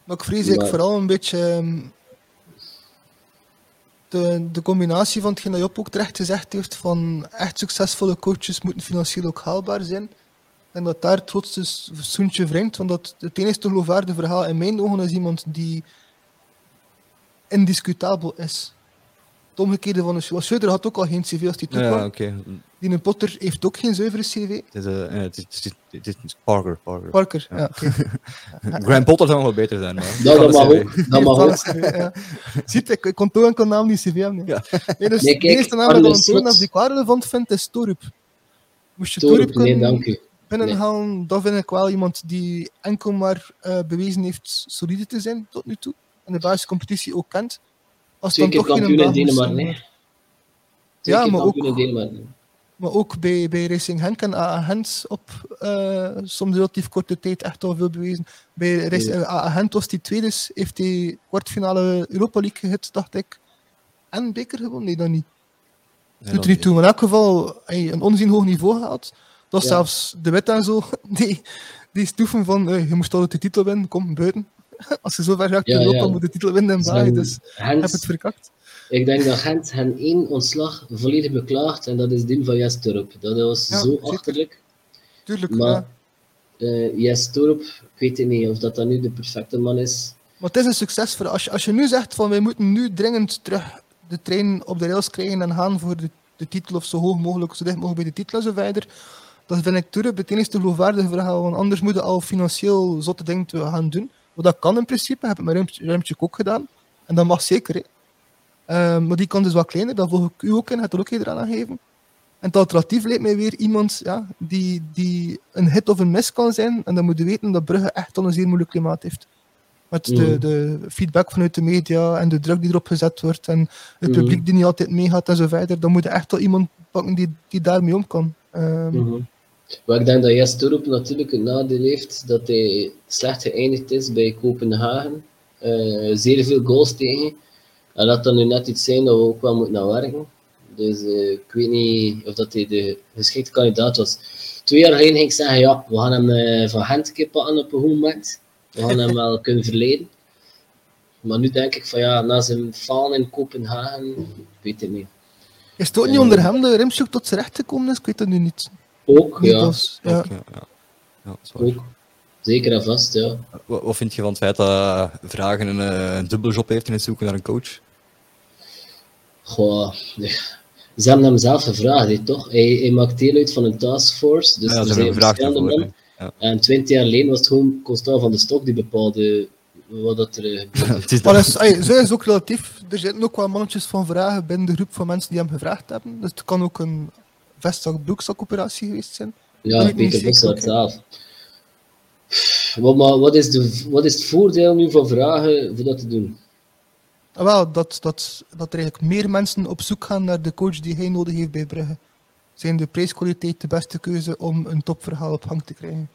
Speaker 4: Maar ik vrees ik vooral een beetje ehm, de, de combinatie van hetgeen dat Job ook terecht gezegd heeft van echt succesvolle coaches moeten financieel ook haalbaar zijn. En dat daar het grootste zoentje wringt, want dat het enige geloofwaardige verhaal in mijn ogen is iemand die indiscutabel is. Het omgekeerde van een. Schöder had ook al geen cv als die
Speaker 2: Ja,
Speaker 4: toekwam.
Speaker 2: ja, oké.
Speaker 4: Die een Potter heeft ook geen zuivere cv.
Speaker 2: Het is, eh, het is, het is, het is, Parker. Parker.
Speaker 4: Parker, ja. oké.
Speaker 2: Graham Potter zou nog wel beter zijn, maar...
Speaker 3: Dat, dat mag
Speaker 2: de
Speaker 3: ook. Dat mag ook.
Speaker 4: ja. Ziet, ik, ik kon toch enkel naam die cv hebben.
Speaker 2: Ja.
Speaker 4: Nee, dus
Speaker 3: Nee,
Speaker 4: de
Speaker 3: kijk,
Speaker 4: eerste naam dat
Speaker 3: Arne
Speaker 4: ik als die ik wel relevant vind, is Torup. Moest je Torup
Speaker 3: Torup, nee, dank u.
Speaker 4: binnenhalen, dan vind ik wel iemand die enkel maar eh, bewezen heeft solide te zijn tot nu toe. En de basiscompetitie ook kent. Als
Speaker 3: Twee
Speaker 4: dan
Speaker 3: keer
Speaker 4: toch geen
Speaker 3: kampioen in Denemarken. nee.
Speaker 4: Ja, maar ook-
Speaker 3: in Denemarken.
Speaker 4: Maar ook bij, bij Racing Henk en AA Gent op eh, soms relatief korte tijd echt al veel bewezen. Bij Racing. AA Gent was die tweede, heeft hij kwartfinale Europa League gehit, dacht ik. En beker gewonnen? Nee, dan niet.
Speaker 2: Nee,
Speaker 4: Doet
Speaker 2: dat
Speaker 4: er niet toe, maar in elk geval hij een onzien hoog niveau gehaald. Dat
Speaker 3: Ja.
Speaker 4: zelfs de wet en zo, die, die stoeven van eh, je moest altijd de titel winnen, kom buiten. Als je zo ver gaat
Speaker 3: Ja, ja.
Speaker 4: moet je de titel winnen België,
Speaker 3: hebben
Speaker 4: dus
Speaker 3: Gent-
Speaker 4: heb het verkakt.
Speaker 3: Ik denk dat Gent hen één ontslag volledig beklaagt en dat is die van Jes Torp. Dat was zo achterlijk.
Speaker 4: Tuurlijk,
Speaker 3: Maar
Speaker 4: ja.
Speaker 3: eh Jes Torp, ik weet het niet of dat, dat nu de perfecte man is.
Speaker 4: Maar het is een succes voor als je, als je nu zegt van wij moeten nu dringend terug de trein op de rails krijgen en gaan voor de, de titel of zo hoog mogelijk, zo dicht mogelijk bij de titel en zo verder. Dat vind ik terug het enige geloofwaardige verhaal, want anders moeten al financieel zotte dingen te gaan doen. Wat dat kan in principe, heb ik met Ruimtje, Ruimtje ook gedaan. En dat mag zeker. Hè. Ehm, maar die kan dus wat kleiner, dat volg ik u ook in, het er ook eerder aan aangeven. En het alternatief lijkt mij weer iemand ja, die, die een hit of een mis kan zijn. En dan moet je weten dat Brugge echt al een zeer moeilijk klimaat heeft. Met de,
Speaker 3: Mhm.
Speaker 4: de feedback vanuit de media en de druk die erop gezet wordt. En het
Speaker 3: Mhm.
Speaker 4: publiek die niet altijd meegaat en zo verder. Dan moet je echt wel iemand pakken die, die daarmee om kan. Ehm,
Speaker 3: Mhm. Maar ik denk dat Jes Torup natuurlijk het nadeel heeft dat hij slecht geëindigd is bij Kopenhagen. Eh, zeer veel goals tegen. En dat dan nu net iets zijn dat we ook wel moeten naar werken. Dus eh, ik weet niet of dat hij de geschikte kandidaat was. Twee jaar geleden ging ik zeggen, ja, we gaan hem eh, van een keer pakken op een goed moment. We gaan hem wel kunnen verleden. Maar nu denk ik van ja, na zijn falen in Kopenhagen, ik weet het niet.
Speaker 4: Is het ook niet onder hem dat tot zijn recht gekomen is? Ik weet het nu niet.
Speaker 3: Ook, ja,
Speaker 4: ja.
Speaker 2: Ook, ja,
Speaker 3: ook. Zeker en vast, ja.
Speaker 2: Wat, wat vind je van het feit dat Vragen een, eh, een dubbele job heeft in het zoeken naar een coach?
Speaker 3: Goh, ze hebben hem zelf gevraagd, toch? Hij, hij maakt deel uit van een taskforce, dus
Speaker 2: ja,
Speaker 3: er
Speaker 2: ze
Speaker 3: zijn verschillende.
Speaker 2: Ja.
Speaker 3: En twintig jaar geleden was het gewoon Constant van de Stok die bepaalde wat dat er eh, gebeurde.
Speaker 2: Is
Speaker 4: Maar is, ook relatief. Er zitten ook wel mannetjes van vragen binnen de groep van mensen die hem gevraagd hebben. Dus het kan ook een vestzak-broekzak-operatie geweest zijn.
Speaker 3: Ja, Peter
Speaker 4: zeker,
Speaker 3: Bos zelf. Wat, maar wat is, de, wat is het voordeel nu van vragen voor dat te doen?
Speaker 4: Ah, wel, dat, dat, dat er eigenlijk meer mensen op zoek gaan naar de coach die hij nodig heeft bij Brugge. Zijn de prijskwaliteit de beste keuze om een topverhaal op gang te krijgen?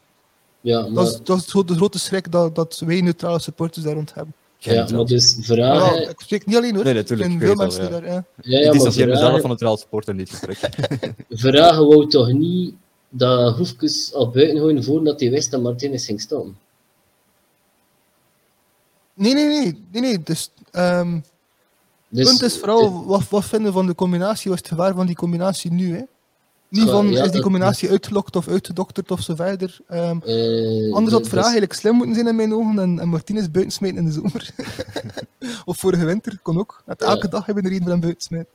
Speaker 3: Ja, maar,
Speaker 4: Dat is, dat is de grote schrik dat, dat wij neutrale supporters daar rond hebben.
Speaker 3: Ja, maar dus vragen...
Speaker 4: ik spreek niet alleen hoor.
Speaker 2: Nee, natuurlijk,
Speaker 4: veel
Speaker 2: het
Speaker 4: mensen daar... Ja.
Speaker 3: ja, ja,
Speaker 2: het is mezelf
Speaker 3: vragen,
Speaker 2: van het Real Sport in dit gesprek.
Speaker 3: vragen wou toch niet dat Hoefkes al buiten gooien voordat hij wist dat Martinez ging staan?
Speaker 4: Nee, nee, nee. nee, nee. Dus, ehm, Het
Speaker 3: Dus,
Speaker 4: punt is vooral, wat, wat vinden we van de combinatie? Wat is het gevaar van die combinatie nu? Hè? Niet van,
Speaker 3: ja,
Speaker 4: is die combinatie uitgelokt of uitgedokterd of zo verder. Ehm,
Speaker 3: eh,
Speaker 4: Anders had
Speaker 3: dus-
Speaker 4: vraag eigenlijk slim moeten zijn in mijn ogen en, en Martinez buiten smijten in de zomer. of vorige winter, kon ook.
Speaker 3: Ja.
Speaker 4: elke dag hebben we er een van hem buiten smijten.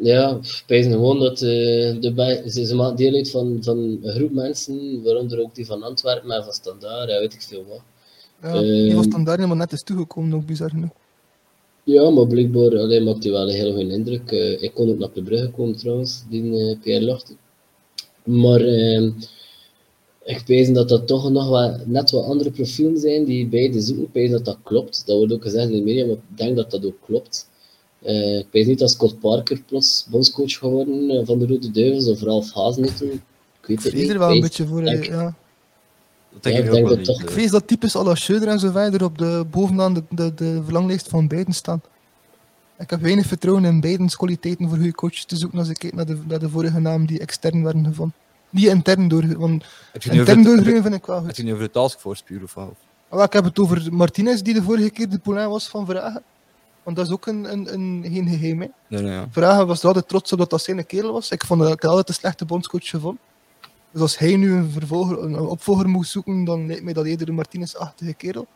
Speaker 3: Ja, pijs gewoon dat eh, de ze, ze maken deel uit van, van een groep mensen, waaronder ook die van Antwerpen en van Standaard, ja, weet ik veel wat.
Speaker 4: Ja,
Speaker 3: Ehm.
Speaker 4: die was dan daar helemaal net is toegekomen, ook bizar genoeg.
Speaker 3: Ja, maar blijkbaar alleen maakt hij wel een heel goede indruk. Eh, ik kon ook naar de Brugge komen trouwens, die eh, Pierre Lochte. Maar ehm, ik pijs dat dat toch nog wat, net wat andere profielen zijn die beide zoeken. Ik pijs dat dat klopt. Dat wordt ook gezegd in de media, maar ik denk dat dat ook klopt. Eh, ik weet niet dat Scott Parker plots bondscoach geworden van de Rode Duivels of Ralf Hazenhüttl. Ik weet het
Speaker 4: Ik
Speaker 3: niet.
Speaker 4: er wel een
Speaker 3: Ik
Speaker 4: beetje voor. ja.
Speaker 2: Dat denk
Speaker 3: Ja,
Speaker 2: ik ook
Speaker 3: denk
Speaker 2: wel
Speaker 3: dat
Speaker 2: niet.
Speaker 3: toch-
Speaker 4: Ik
Speaker 2: eh.
Speaker 4: vrees dat types à la en zo verder op de, bovenaan de, de, de verlanglijst van beiden staan. Ik heb weinig vertrouwen in beidens kwaliteiten voor goede coaches te zoeken als ik kijk naar de, naar de vorige namen die extern werden gevonden. Niet intern door, want
Speaker 2: Heb
Speaker 4: intern
Speaker 2: het-
Speaker 4: doorgroeien vind ik wel
Speaker 2: heb
Speaker 4: goed.
Speaker 2: je nu over de taskforce puur of wat?
Speaker 4: Ah, wel, Ik heb het over Martinez, die de vorige keer de Poulain was van Vragen. Want dat is ook een, een, een, geen geheim. Hè.
Speaker 2: Nee, nee, ja.
Speaker 4: Vragen was er altijd trots op dat dat zijn kerel was. Ik vond dat ik altijd een slechte bondscoach gevonden. Dus als hij nu een, vervolger, een opvolger moest zoeken, dan lijkt mij dat eerder een Martinez-achtige kerel.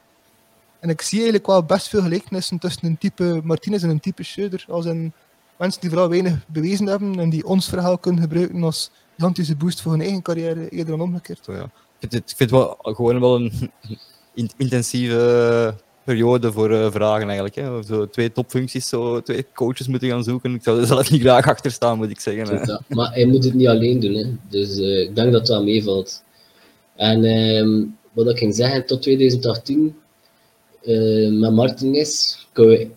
Speaker 4: En ik zie eigenlijk wel best veel gelijkenissen tussen een type Martinez en een type Schreuder. Als een mensen die vooral weinig bewezen hebben en die ons verhaal kunnen gebruiken als gigantische boost voor hun eigen carrière, eerder dan omgekeerd.
Speaker 2: Ja. Ik vind het, ik vind wel gewoon wel een in- intensieve periode voor eh, vragen eigenlijk. Hè. Zo twee topfuncties, zo twee coaches moeten gaan zoeken. Ik zou er zelf niet graag achter staan, moet ik zeggen. hè.
Speaker 3: Ja, maar hij moet het niet alleen doen. Hè. Dus eh, ik denk dat dat meevalt. En ehm, wat ik ging zeggen, tot 2018, eh, met Martinez, kunnen we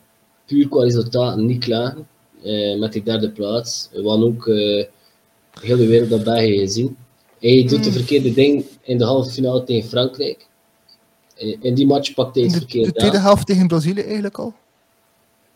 Speaker 3: puur qua resultaten niet klagen. Eh, met die derde plaats. We hadden ook eh, heel de wereld dat België gezien. Hij doet de verkeerde ding in de halve finale tegen Frankrijk. In die match pakt hij het
Speaker 4: de, de
Speaker 3: verkeerd
Speaker 4: tweede helft tegen Brazilië eigenlijk al.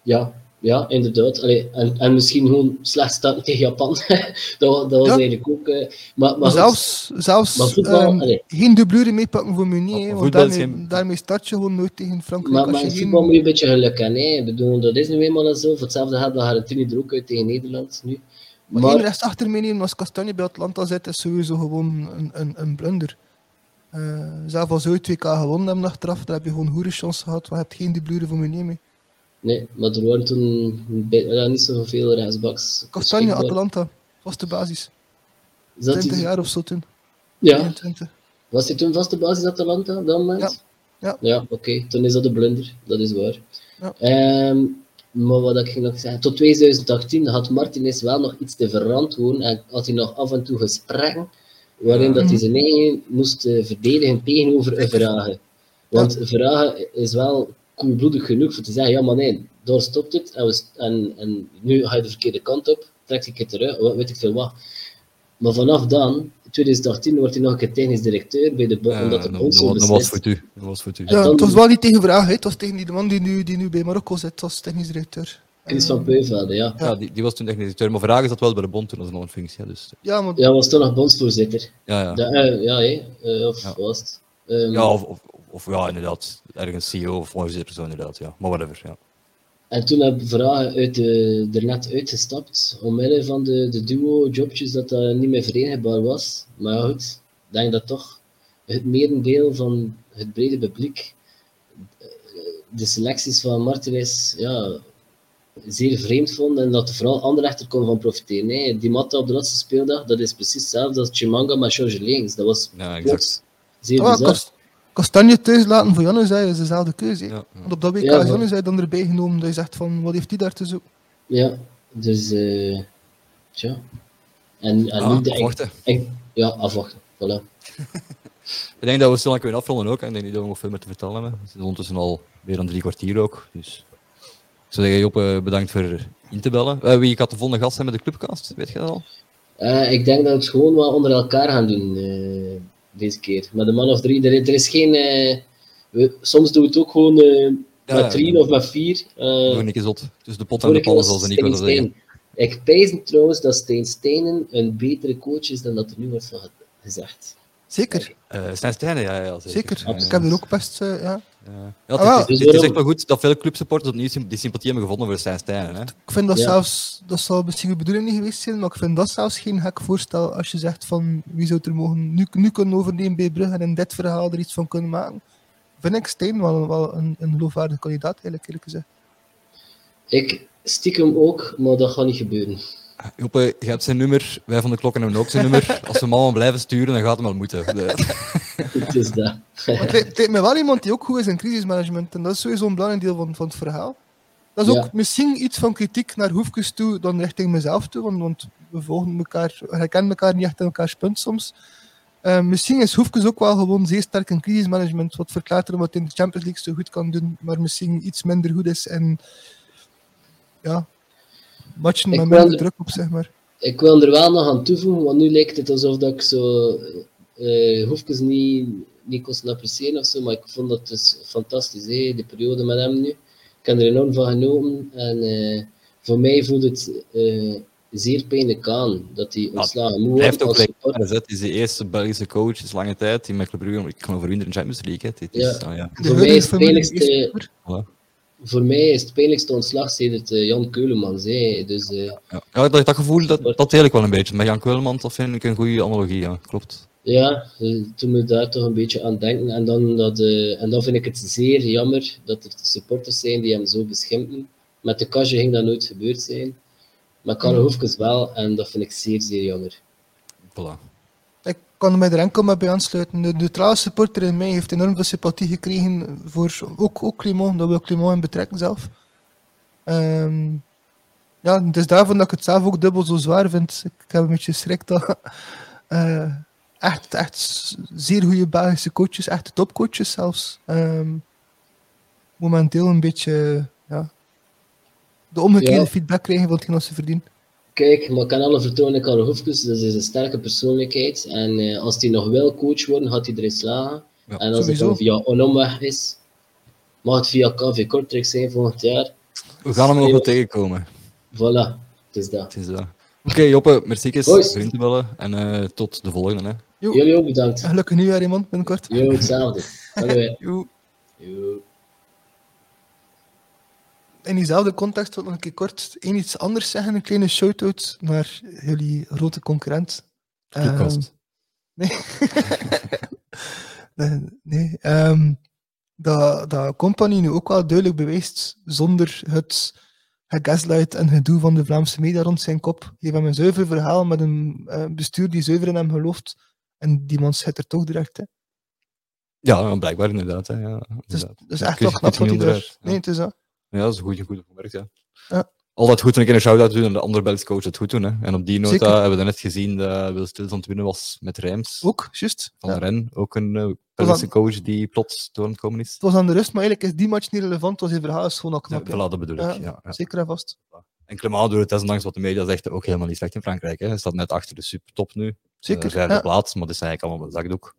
Speaker 3: Ja, ja, inderdaad. Allee, en, en misschien gewoon slecht starten tegen Japan. dat, dat was
Speaker 4: Ja.
Speaker 3: eigenlijk ook. eh, maar, maar goed,
Speaker 4: zelfs, zelfs
Speaker 3: Maar voetbal,
Speaker 4: ehm,
Speaker 3: allee.
Speaker 4: geen dublure meepakken voor want
Speaker 2: voetbal is
Speaker 4: daarmee,
Speaker 2: geen-
Speaker 4: daarmee start je gewoon nooit tegen Frankrijk.
Speaker 3: maar,
Speaker 4: als
Speaker 3: maar in
Speaker 4: geen-
Speaker 3: voetbal moet je een beetje geluk hebben. Hè. Ik bedoel, dat is nu eenmaal zo. Voor hetzelfde gaat dat Argentinië er ook uit tegen Nederland nu.
Speaker 4: Maar,
Speaker 3: Maar,
Speaker 4: één rest achter meenemen als Kastanje bij Atlanta zit, is sowieso gewoon een, een, een blunder. Eh zelf als uit 2K gewonnen hebben achteraf, daar heb je gewoon goede chance gehad, maar je hebt geen dublure voor Meunier mee.
Speaker 3: Nee, maar er waren toen bij- ja, niet zoveel rechtsbacks.
Speaker 4: Castanje. Atalanta. Was de basis.
Speaker 3: Is dat
Speaker 4: 20
Speaker 3: die-
Speaker 4: jaar of zo toen.
Speaker 3: Ja,
Speaker 4: 21.
Speaker 3: was hij toen vaste basis Atalanta op dat moment?
Speaker 4: Ja.
Speaker 3: Ja, oké, toen is dat een blunder, dat is waar.
Speaker 4: Ja.
Speaker 3: Ehm, maar wat ik ging nog zeggen, tot 2018 had Martinez wel nog iets te verantwoorden en had hij nog af en toe gesprekken waarin dat hij zijn eigen moest eh, verdedigen tegenover een vragen. Want vragen is wel koelbloedig genoeg voor te zeggen, ja maar nee, daar stopt het en, we en, en nu ga je de verkeerde kant op, trek ik het terug, wat weet ik veel wat. Maar vanaf dan, 2018, wordt hij nog een keer technisch directeur bij de
Speaker 2: Ja,
Speaker 3: omdat de
Speaker 2: dat,
Speaker 3: bond zo
Speaker 2: dat, dat was voor u. Dat was voor u.
Speaker 3: En
Speaker 4: Ja,
Speaker 3: dan-
Speaker 4: het was wel niet tegen vraag, hè. het was tegen die de man die nu, die nu bij Marokko zit als technisch directeur.
Speaker 3: Chris
Speaker 4: Eh,
Speaker 3: van Peuvelde, ja.
Speaker 2: Ja, die, die was toen technisch directeur, maar vandaag is dat wel bij de bond toen als een andere functie. Ja, dus,
Speaker 4: Ja, maar
Speaker 3: Ja, was toen nog bondsvoorzitter.
Speaker 2: ja, ja.
Speaker 3: Ja, eh, ja, hè. Eh, of
Speaker 2: Ja.
Speaker 3: was het? Ehm,
Speaker 2: ja of, of, of ja, inderdaad. Ergens CEO of voorzitter, zo inderdaad. Ja. Maar whatever. Ja.
Speaker 3: En toen heb Vragen uit de, er net uitgestapt, omwille van de, de duo-jobjes dat dat niet meer verenigbaar was. Maar ja, goed, ik denk dat toch het merendeel van het brede publiek eh, de selecties van Martinez ja, zeer vreemd vond en dat er vooral Anderlecht er kon van profiteren. Nee, die Matta op de laatste speeldag, dat is precies hetzelfde als Chimanga met George Leens. Dat was
Speaker 2: Ja, exact.
Speaker 3: zeer
Speaker 4: Ah,
Speaker 3: bizar.
Speaker 4: Kastanje thuis laten voor Janne zei, is dezelfde keuze.
Speaker 2: Ja, ja.
Speaker 4: Want op dat WK
Speaker 3: Ja, maar-
Speaker 4: Janne zei dan erbij genomen, dat je zegt van, wat heeft hij daar te zoeken?
Speaker 3: Ja, dus eh tja. En, en
Speaker 2: Ah,
Speaker 3: nu
Speaker 2: afwachten.
Speaker 3: ik, ja, afwachten. Voilà.
Speaker 2: Ik denk dat we snel kunnen afronden ook. hè. Ik denk niet dat we nog veel meer te vertellen hebben. Het is ondertussen al meer dan drie kwartier ook. Dus zou zeggen, Joppe, bedankt voor in te bellen. Eh, wie gaat de volgende gast zijn met de clubcast? Weet je dat al?
Speaker 3: Eh, ik denk dat we het gewoon wat onder elkaar gaan doen eh, deze keer. Met een man of drie. Er, er is geen. eh, we, soms doen we het ook gewoon eh,
Speaker 2: Ja,
Speaker 3: met
Speaker 2: ja.
Speaker 3: drie of met vier. Eh,
Speaker 2: Gewoon een keer zot. Dus de pot en de pannen, zoals Nico dat zeggen.
Speaker 3: Ik pijs trouwens dat Stijn Steinen een betere coach is dan dat er nu wordt van gezegd.
Speaker 4: Zeker,
Speaker 2: Eh Stijn Stijnen, ja, ja, zeker.
Speaker 4: zeker.
Speaker 2: Ja,
Speaker 4: Ik heb er ook best, eh, ja.
Speaker 2: Ja, ja,
Speaker 4: Ah,
Speaker 2: het,
Speaker 4: wel.
Speaker 2: is, het is echt wel goed dat veel clubsupporters opnieuw die sympathie hebben gevonden voor Stijn Stijnen. Hè?
Speaker 4: Ik vind dat
Speaker 3: Ja.
Speaker 4: zelfs, dat zal misschien de bedoeling niet geweest zijn, maar ik vind dat zelfs geen gek voorstel als je zegt van wie zou er mogen nu, nu kunnen overnemen bij Brugge en in dit verhaal er iets van kunnen maken. Vind ik Stijn wel, wel een, een geloofwaardige kandidaat, eigenlijk eerlijk gezegd.
Speaker 3: Ik stiekem ook, maar dat gaat niet gebeuren.
Speaker 2: Joppe, je hebt zijn nummer, wij van de klokken hebben ook zijn nummer. Als we hem allemaal blijven sturen, dan gaat het wel moeten.
Speaker 3: Het is dat.
Speaker 4: Het, lijkt- me wel iemand die ook goed is in crisismanagement en dat is sowieso een belangrijk deel van, van het verhaal. Dat is ook
Speaker 3: Ja.
Speaker 4: misschien iets van kritiek naar Hoefkes toe dan richting mezelf toe, want, want we volgen elkaar, herkennen elkaar niet echt in elkaars punt soms. Eh, misschien is Hoefkes ook wel gewoon zeer sterk in crisismanagement, wat verklaart erom wat in de Champions League zo goed kan doen, maar misschien iets minder goed is en ja, matchen met minder
Speaker 3: er-
Speaker 4: druk op, zeg maar.
Speaker 3: Ik wil er wel nog aan toevoegen, want nu lijkt het alsof dat ik zo eh Hoefkes niet, niet kon appreciëren of zo, maar ik vond dat dus fantastisch, hè, de periode met hem nu. Ik heb er enorm van genomen en eh, voor mij voelt het eh, zeer pijnlijk aan dat hij ontslagen moet
Speaker 2: Hij heeft
Speaker 3: worden
Speaker 2: ook
Speaker 3: als
Speaker 2: gelijk. Het is de eerste Belgische coach sinds lange tijd die met Club Brugge, ik geloof, verwint in de Champions League. Hè. Dit is,
Speaker 3: Ja.
Speaker 2: ja.
Speaker 4: De
Speaker 3: Voor mij is het pijnlijkste,
Speaker 2: Voilà.
Speaker 3: voor mij is het pijnlijkste ontslag sedert eh, Jan Keulemans. hè. Dus, eh,
Speaker 2: Ja. Ja, dat, dat gevoel, dat, dat deel ik wel een beetje. Met Jan Kwelman, dat vind ik een goede analogie, ja. Klopt.
Speaker 3: Ja, eh, toen moet ik daar toch een beetje aan denken. En dan, dat, eh, en dan vind ik het zeer jammer dat er supporters zijn die hem zo beschimpen. Met de Kasje ging dat nooit gebeurd zijn. Maar Karel
Speaker 4: Mm.
Speaker 3: Hoefkes wel, en dat vind ik zeer, zeer jammer.
Speaker 2: Voilà.
Speaker 4: Ik kan er mij er enkel maar bij aansluiten. De neutrale supporter in mij heeft enorm veel sympathie gekregen voor ook, ook Clément, dat wil Clément in betrekken zelf. Ehm, ja, het is daarvan dat ik het zelf ook dubbel zo zwaar vind. Ik heb een beetje schrik dat eh, echt, echt zeer goede Belgische coaches, echte topcoaches zelfs, ehm, momenteel een beetje ja, de omgekeerde
Speaker 3: Ja.
Speaker 4: feedback krijgen van hetgeen wat ze verdienen.
Speaker 3: Kijk, maar ik kan alle vertrouwen in Karel Hoefkes. Dat is een sterke persoonlijkheid. En eh, als hij nog wil coach worden, gaat hij erin slagen.
Speaker 2: Ja,
Speaker 3: en als
Speaker 4: sowieso.
Speaker 3: het dan via onomweg is, mag het via KV Kortrijk zijn volgend jaar.
Speaker 2: We gaan hem nog wel tegenkomen.
Speaker 3: Voilà, het is dat.
Speaker 2: Het is dat. Oké, Joppe, merci te bellen. En eh, tot de volgende. Hè.
Speaker 3: Jullie ook bedankt.
Speaker 4: Gelukkig nieuwjaar, iemand, binnenkort.
Speaker 3: Jo, hetzelfde.
Speaker 4: In diezelfde context wil ik nog een keer kort één iets anders zeggen. Een kleine shout-out naar jullie grote concurrent.
Speaker 2: Clubcast.
Speaker 4: Ehm, nee. nee, ehm, dat, dat Company nu ook wel duidelijk bewijst, zonder het gegaslight en gedoe van de Vlaamse media rond zijn kop. Geef hem een zuiver verhaal met een eh, bestuur die zuiver in hem gelooft. En die man zit er toch direct. Hè.
Speaker 2: Ja, blijkbaar inderdaad. Hè, ja, inderdaad.
Speaker 4: is
Speaker 2: Ja,
Speaker 4: echt wel knap wat hij. Nee, het is dat.
Speaker 2: Ja, dat is een goede, goede ja.
Speaker 4: Ja.
Speaker 2: Altijd goed toen ik een shout-out doen en de andere Belgische coach het goed doen. Hè. En op die nota
Speaker 4: Zeker.
Speaker 2: hebben we net gezien dat Wil Stils aan het winnen was met Rijms.
Speaker 4: Ook, juist.
Speaker 2: Van
Speaker 4: Ja.
Speaker 2: Ren, ook een eh, Belgische coach die plots door aan het komen is.
Speaker 4: Het was aan de rust, maar eigenlijk is die match niet relevant, want zijn verhaal is gewoon al knap. ja.
Speaker 2: voilà, dat bedoel ik.
Speaker 4: Ja. Zeker en vast.
Speaker 2: En Clement doet het desondanks wat de media zegt ook helemaal niet slecht in Frankrijk. Hè. Hij staat net achter de supertop nu.
Speaker 4: Zeker.
Speaker 2: Eh, vijfde
Speaker 4: ja.
Speaker 2: plaats, maar dat is eigenlijk allemaal een zakdoek.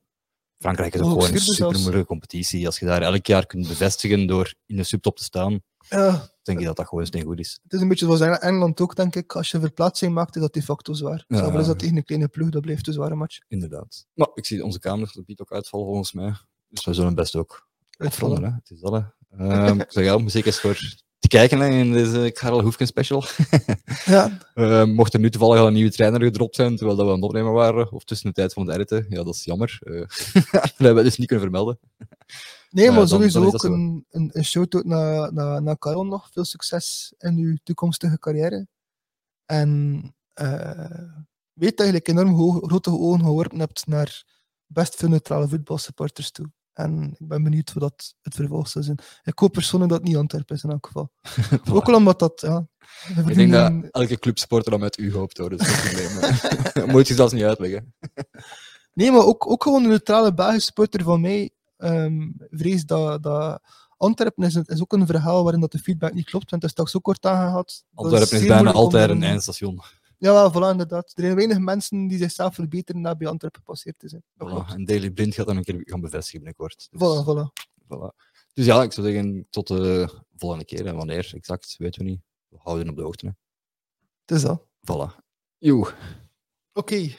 Speaker 2: Frankrijk is ook gewoon een super moeilijke competitie. Als je daar elk jaar kunt bevestigen door in de subtop te staan,
Speaker 4: Ja,
Speaker 2: denk ik dat dat gewoon steen goed is.
Speaker 4: het is een beetje zoals Engeland ook, denk ik. Als je verplaatsing maakt, is dat de facto zwaar.
Speaker 2: Ja.
Speaker 4: Zelfs is dat tegen een kleine ploeg, dat blijft een zware match.
Speaker 2: Inderdaad. Maar ik zie onze kamer, dat biedt ook uitval volgens mij. Dus we zullen best ook
Speaker 4: Uitvallen.
Speaker 2: Hè. Het is dat. Hè. Ehm, ik zeg ja, muziek is voor te kijken hè, in deze Karel Hoefken special.
Speaker 4: Ja,
Speaker 2: Eh, mocht er nu toevallig al een nieuwe trainer gedropt zijn, terwijl dat we aan het opnemen waren, of tussen de tijd van het editen, ja, dat is jammer. Eh, dat hebben we dus niet kunnen vermelden.
Speaker 4: nee,
Speaker 2: Ja,
Speaker 4: maar
Speaker 2: dan-
Speaker 4: sowieso
Speaker 2: dan
Speaker 4: ook een, een, een shout-out naar, naar, naar Karel nog. Veel succes in uw toekomstige carrière. En eh, weet dat je enorm hoog, grote ogen geworpen hebt naar best veel neutrale voetbalsupporters toe. En ik ben benieuwd wat dat het vervolg zal zijn. Ik hoop persoonlijk dat het niet Antwerpen is in elk geval. Ook al omdat dat, ja...
Speaker 2: Ik denk dat elke clubsporter dan met u hoopt, hoor. Dat is geen probleem. Moet je zelfs niet uitleggen.
Speaker 4: Nee, maar ook, ook gewoon een neutrale Belgische van mij ehm vrees dat, dat Antwerpen is, is ook een verhaal waarin dat de feedback niet klopt. Want dat is straks ook kort aangehaald.
Speaker 2: Antwerpen is bijna altijd
Speaker 4: een-
Speaker 2: een eindstation.
Speaker 4: Ja, voilà, inderdaad. Er zijn weinig mensen die zichzelf verbeteren na bij Antwerpen gepasseerd te zijn.
Speaker 2: Voilà. En Daily Blind gaat dan een keer gaan bevestigen binnenkort. Dus,
Speaker 4: Voilà, voilà.
Speaker 2: voilà. Dus ja, ik zou zeggen, tot de volgende keer. En wanneer, exact, weten we niet. We houden op de hoogte. Hè.
Speaker 4: Het is dat.
Speaker 2: Voilà. Joe.
Speaker 4: Oké.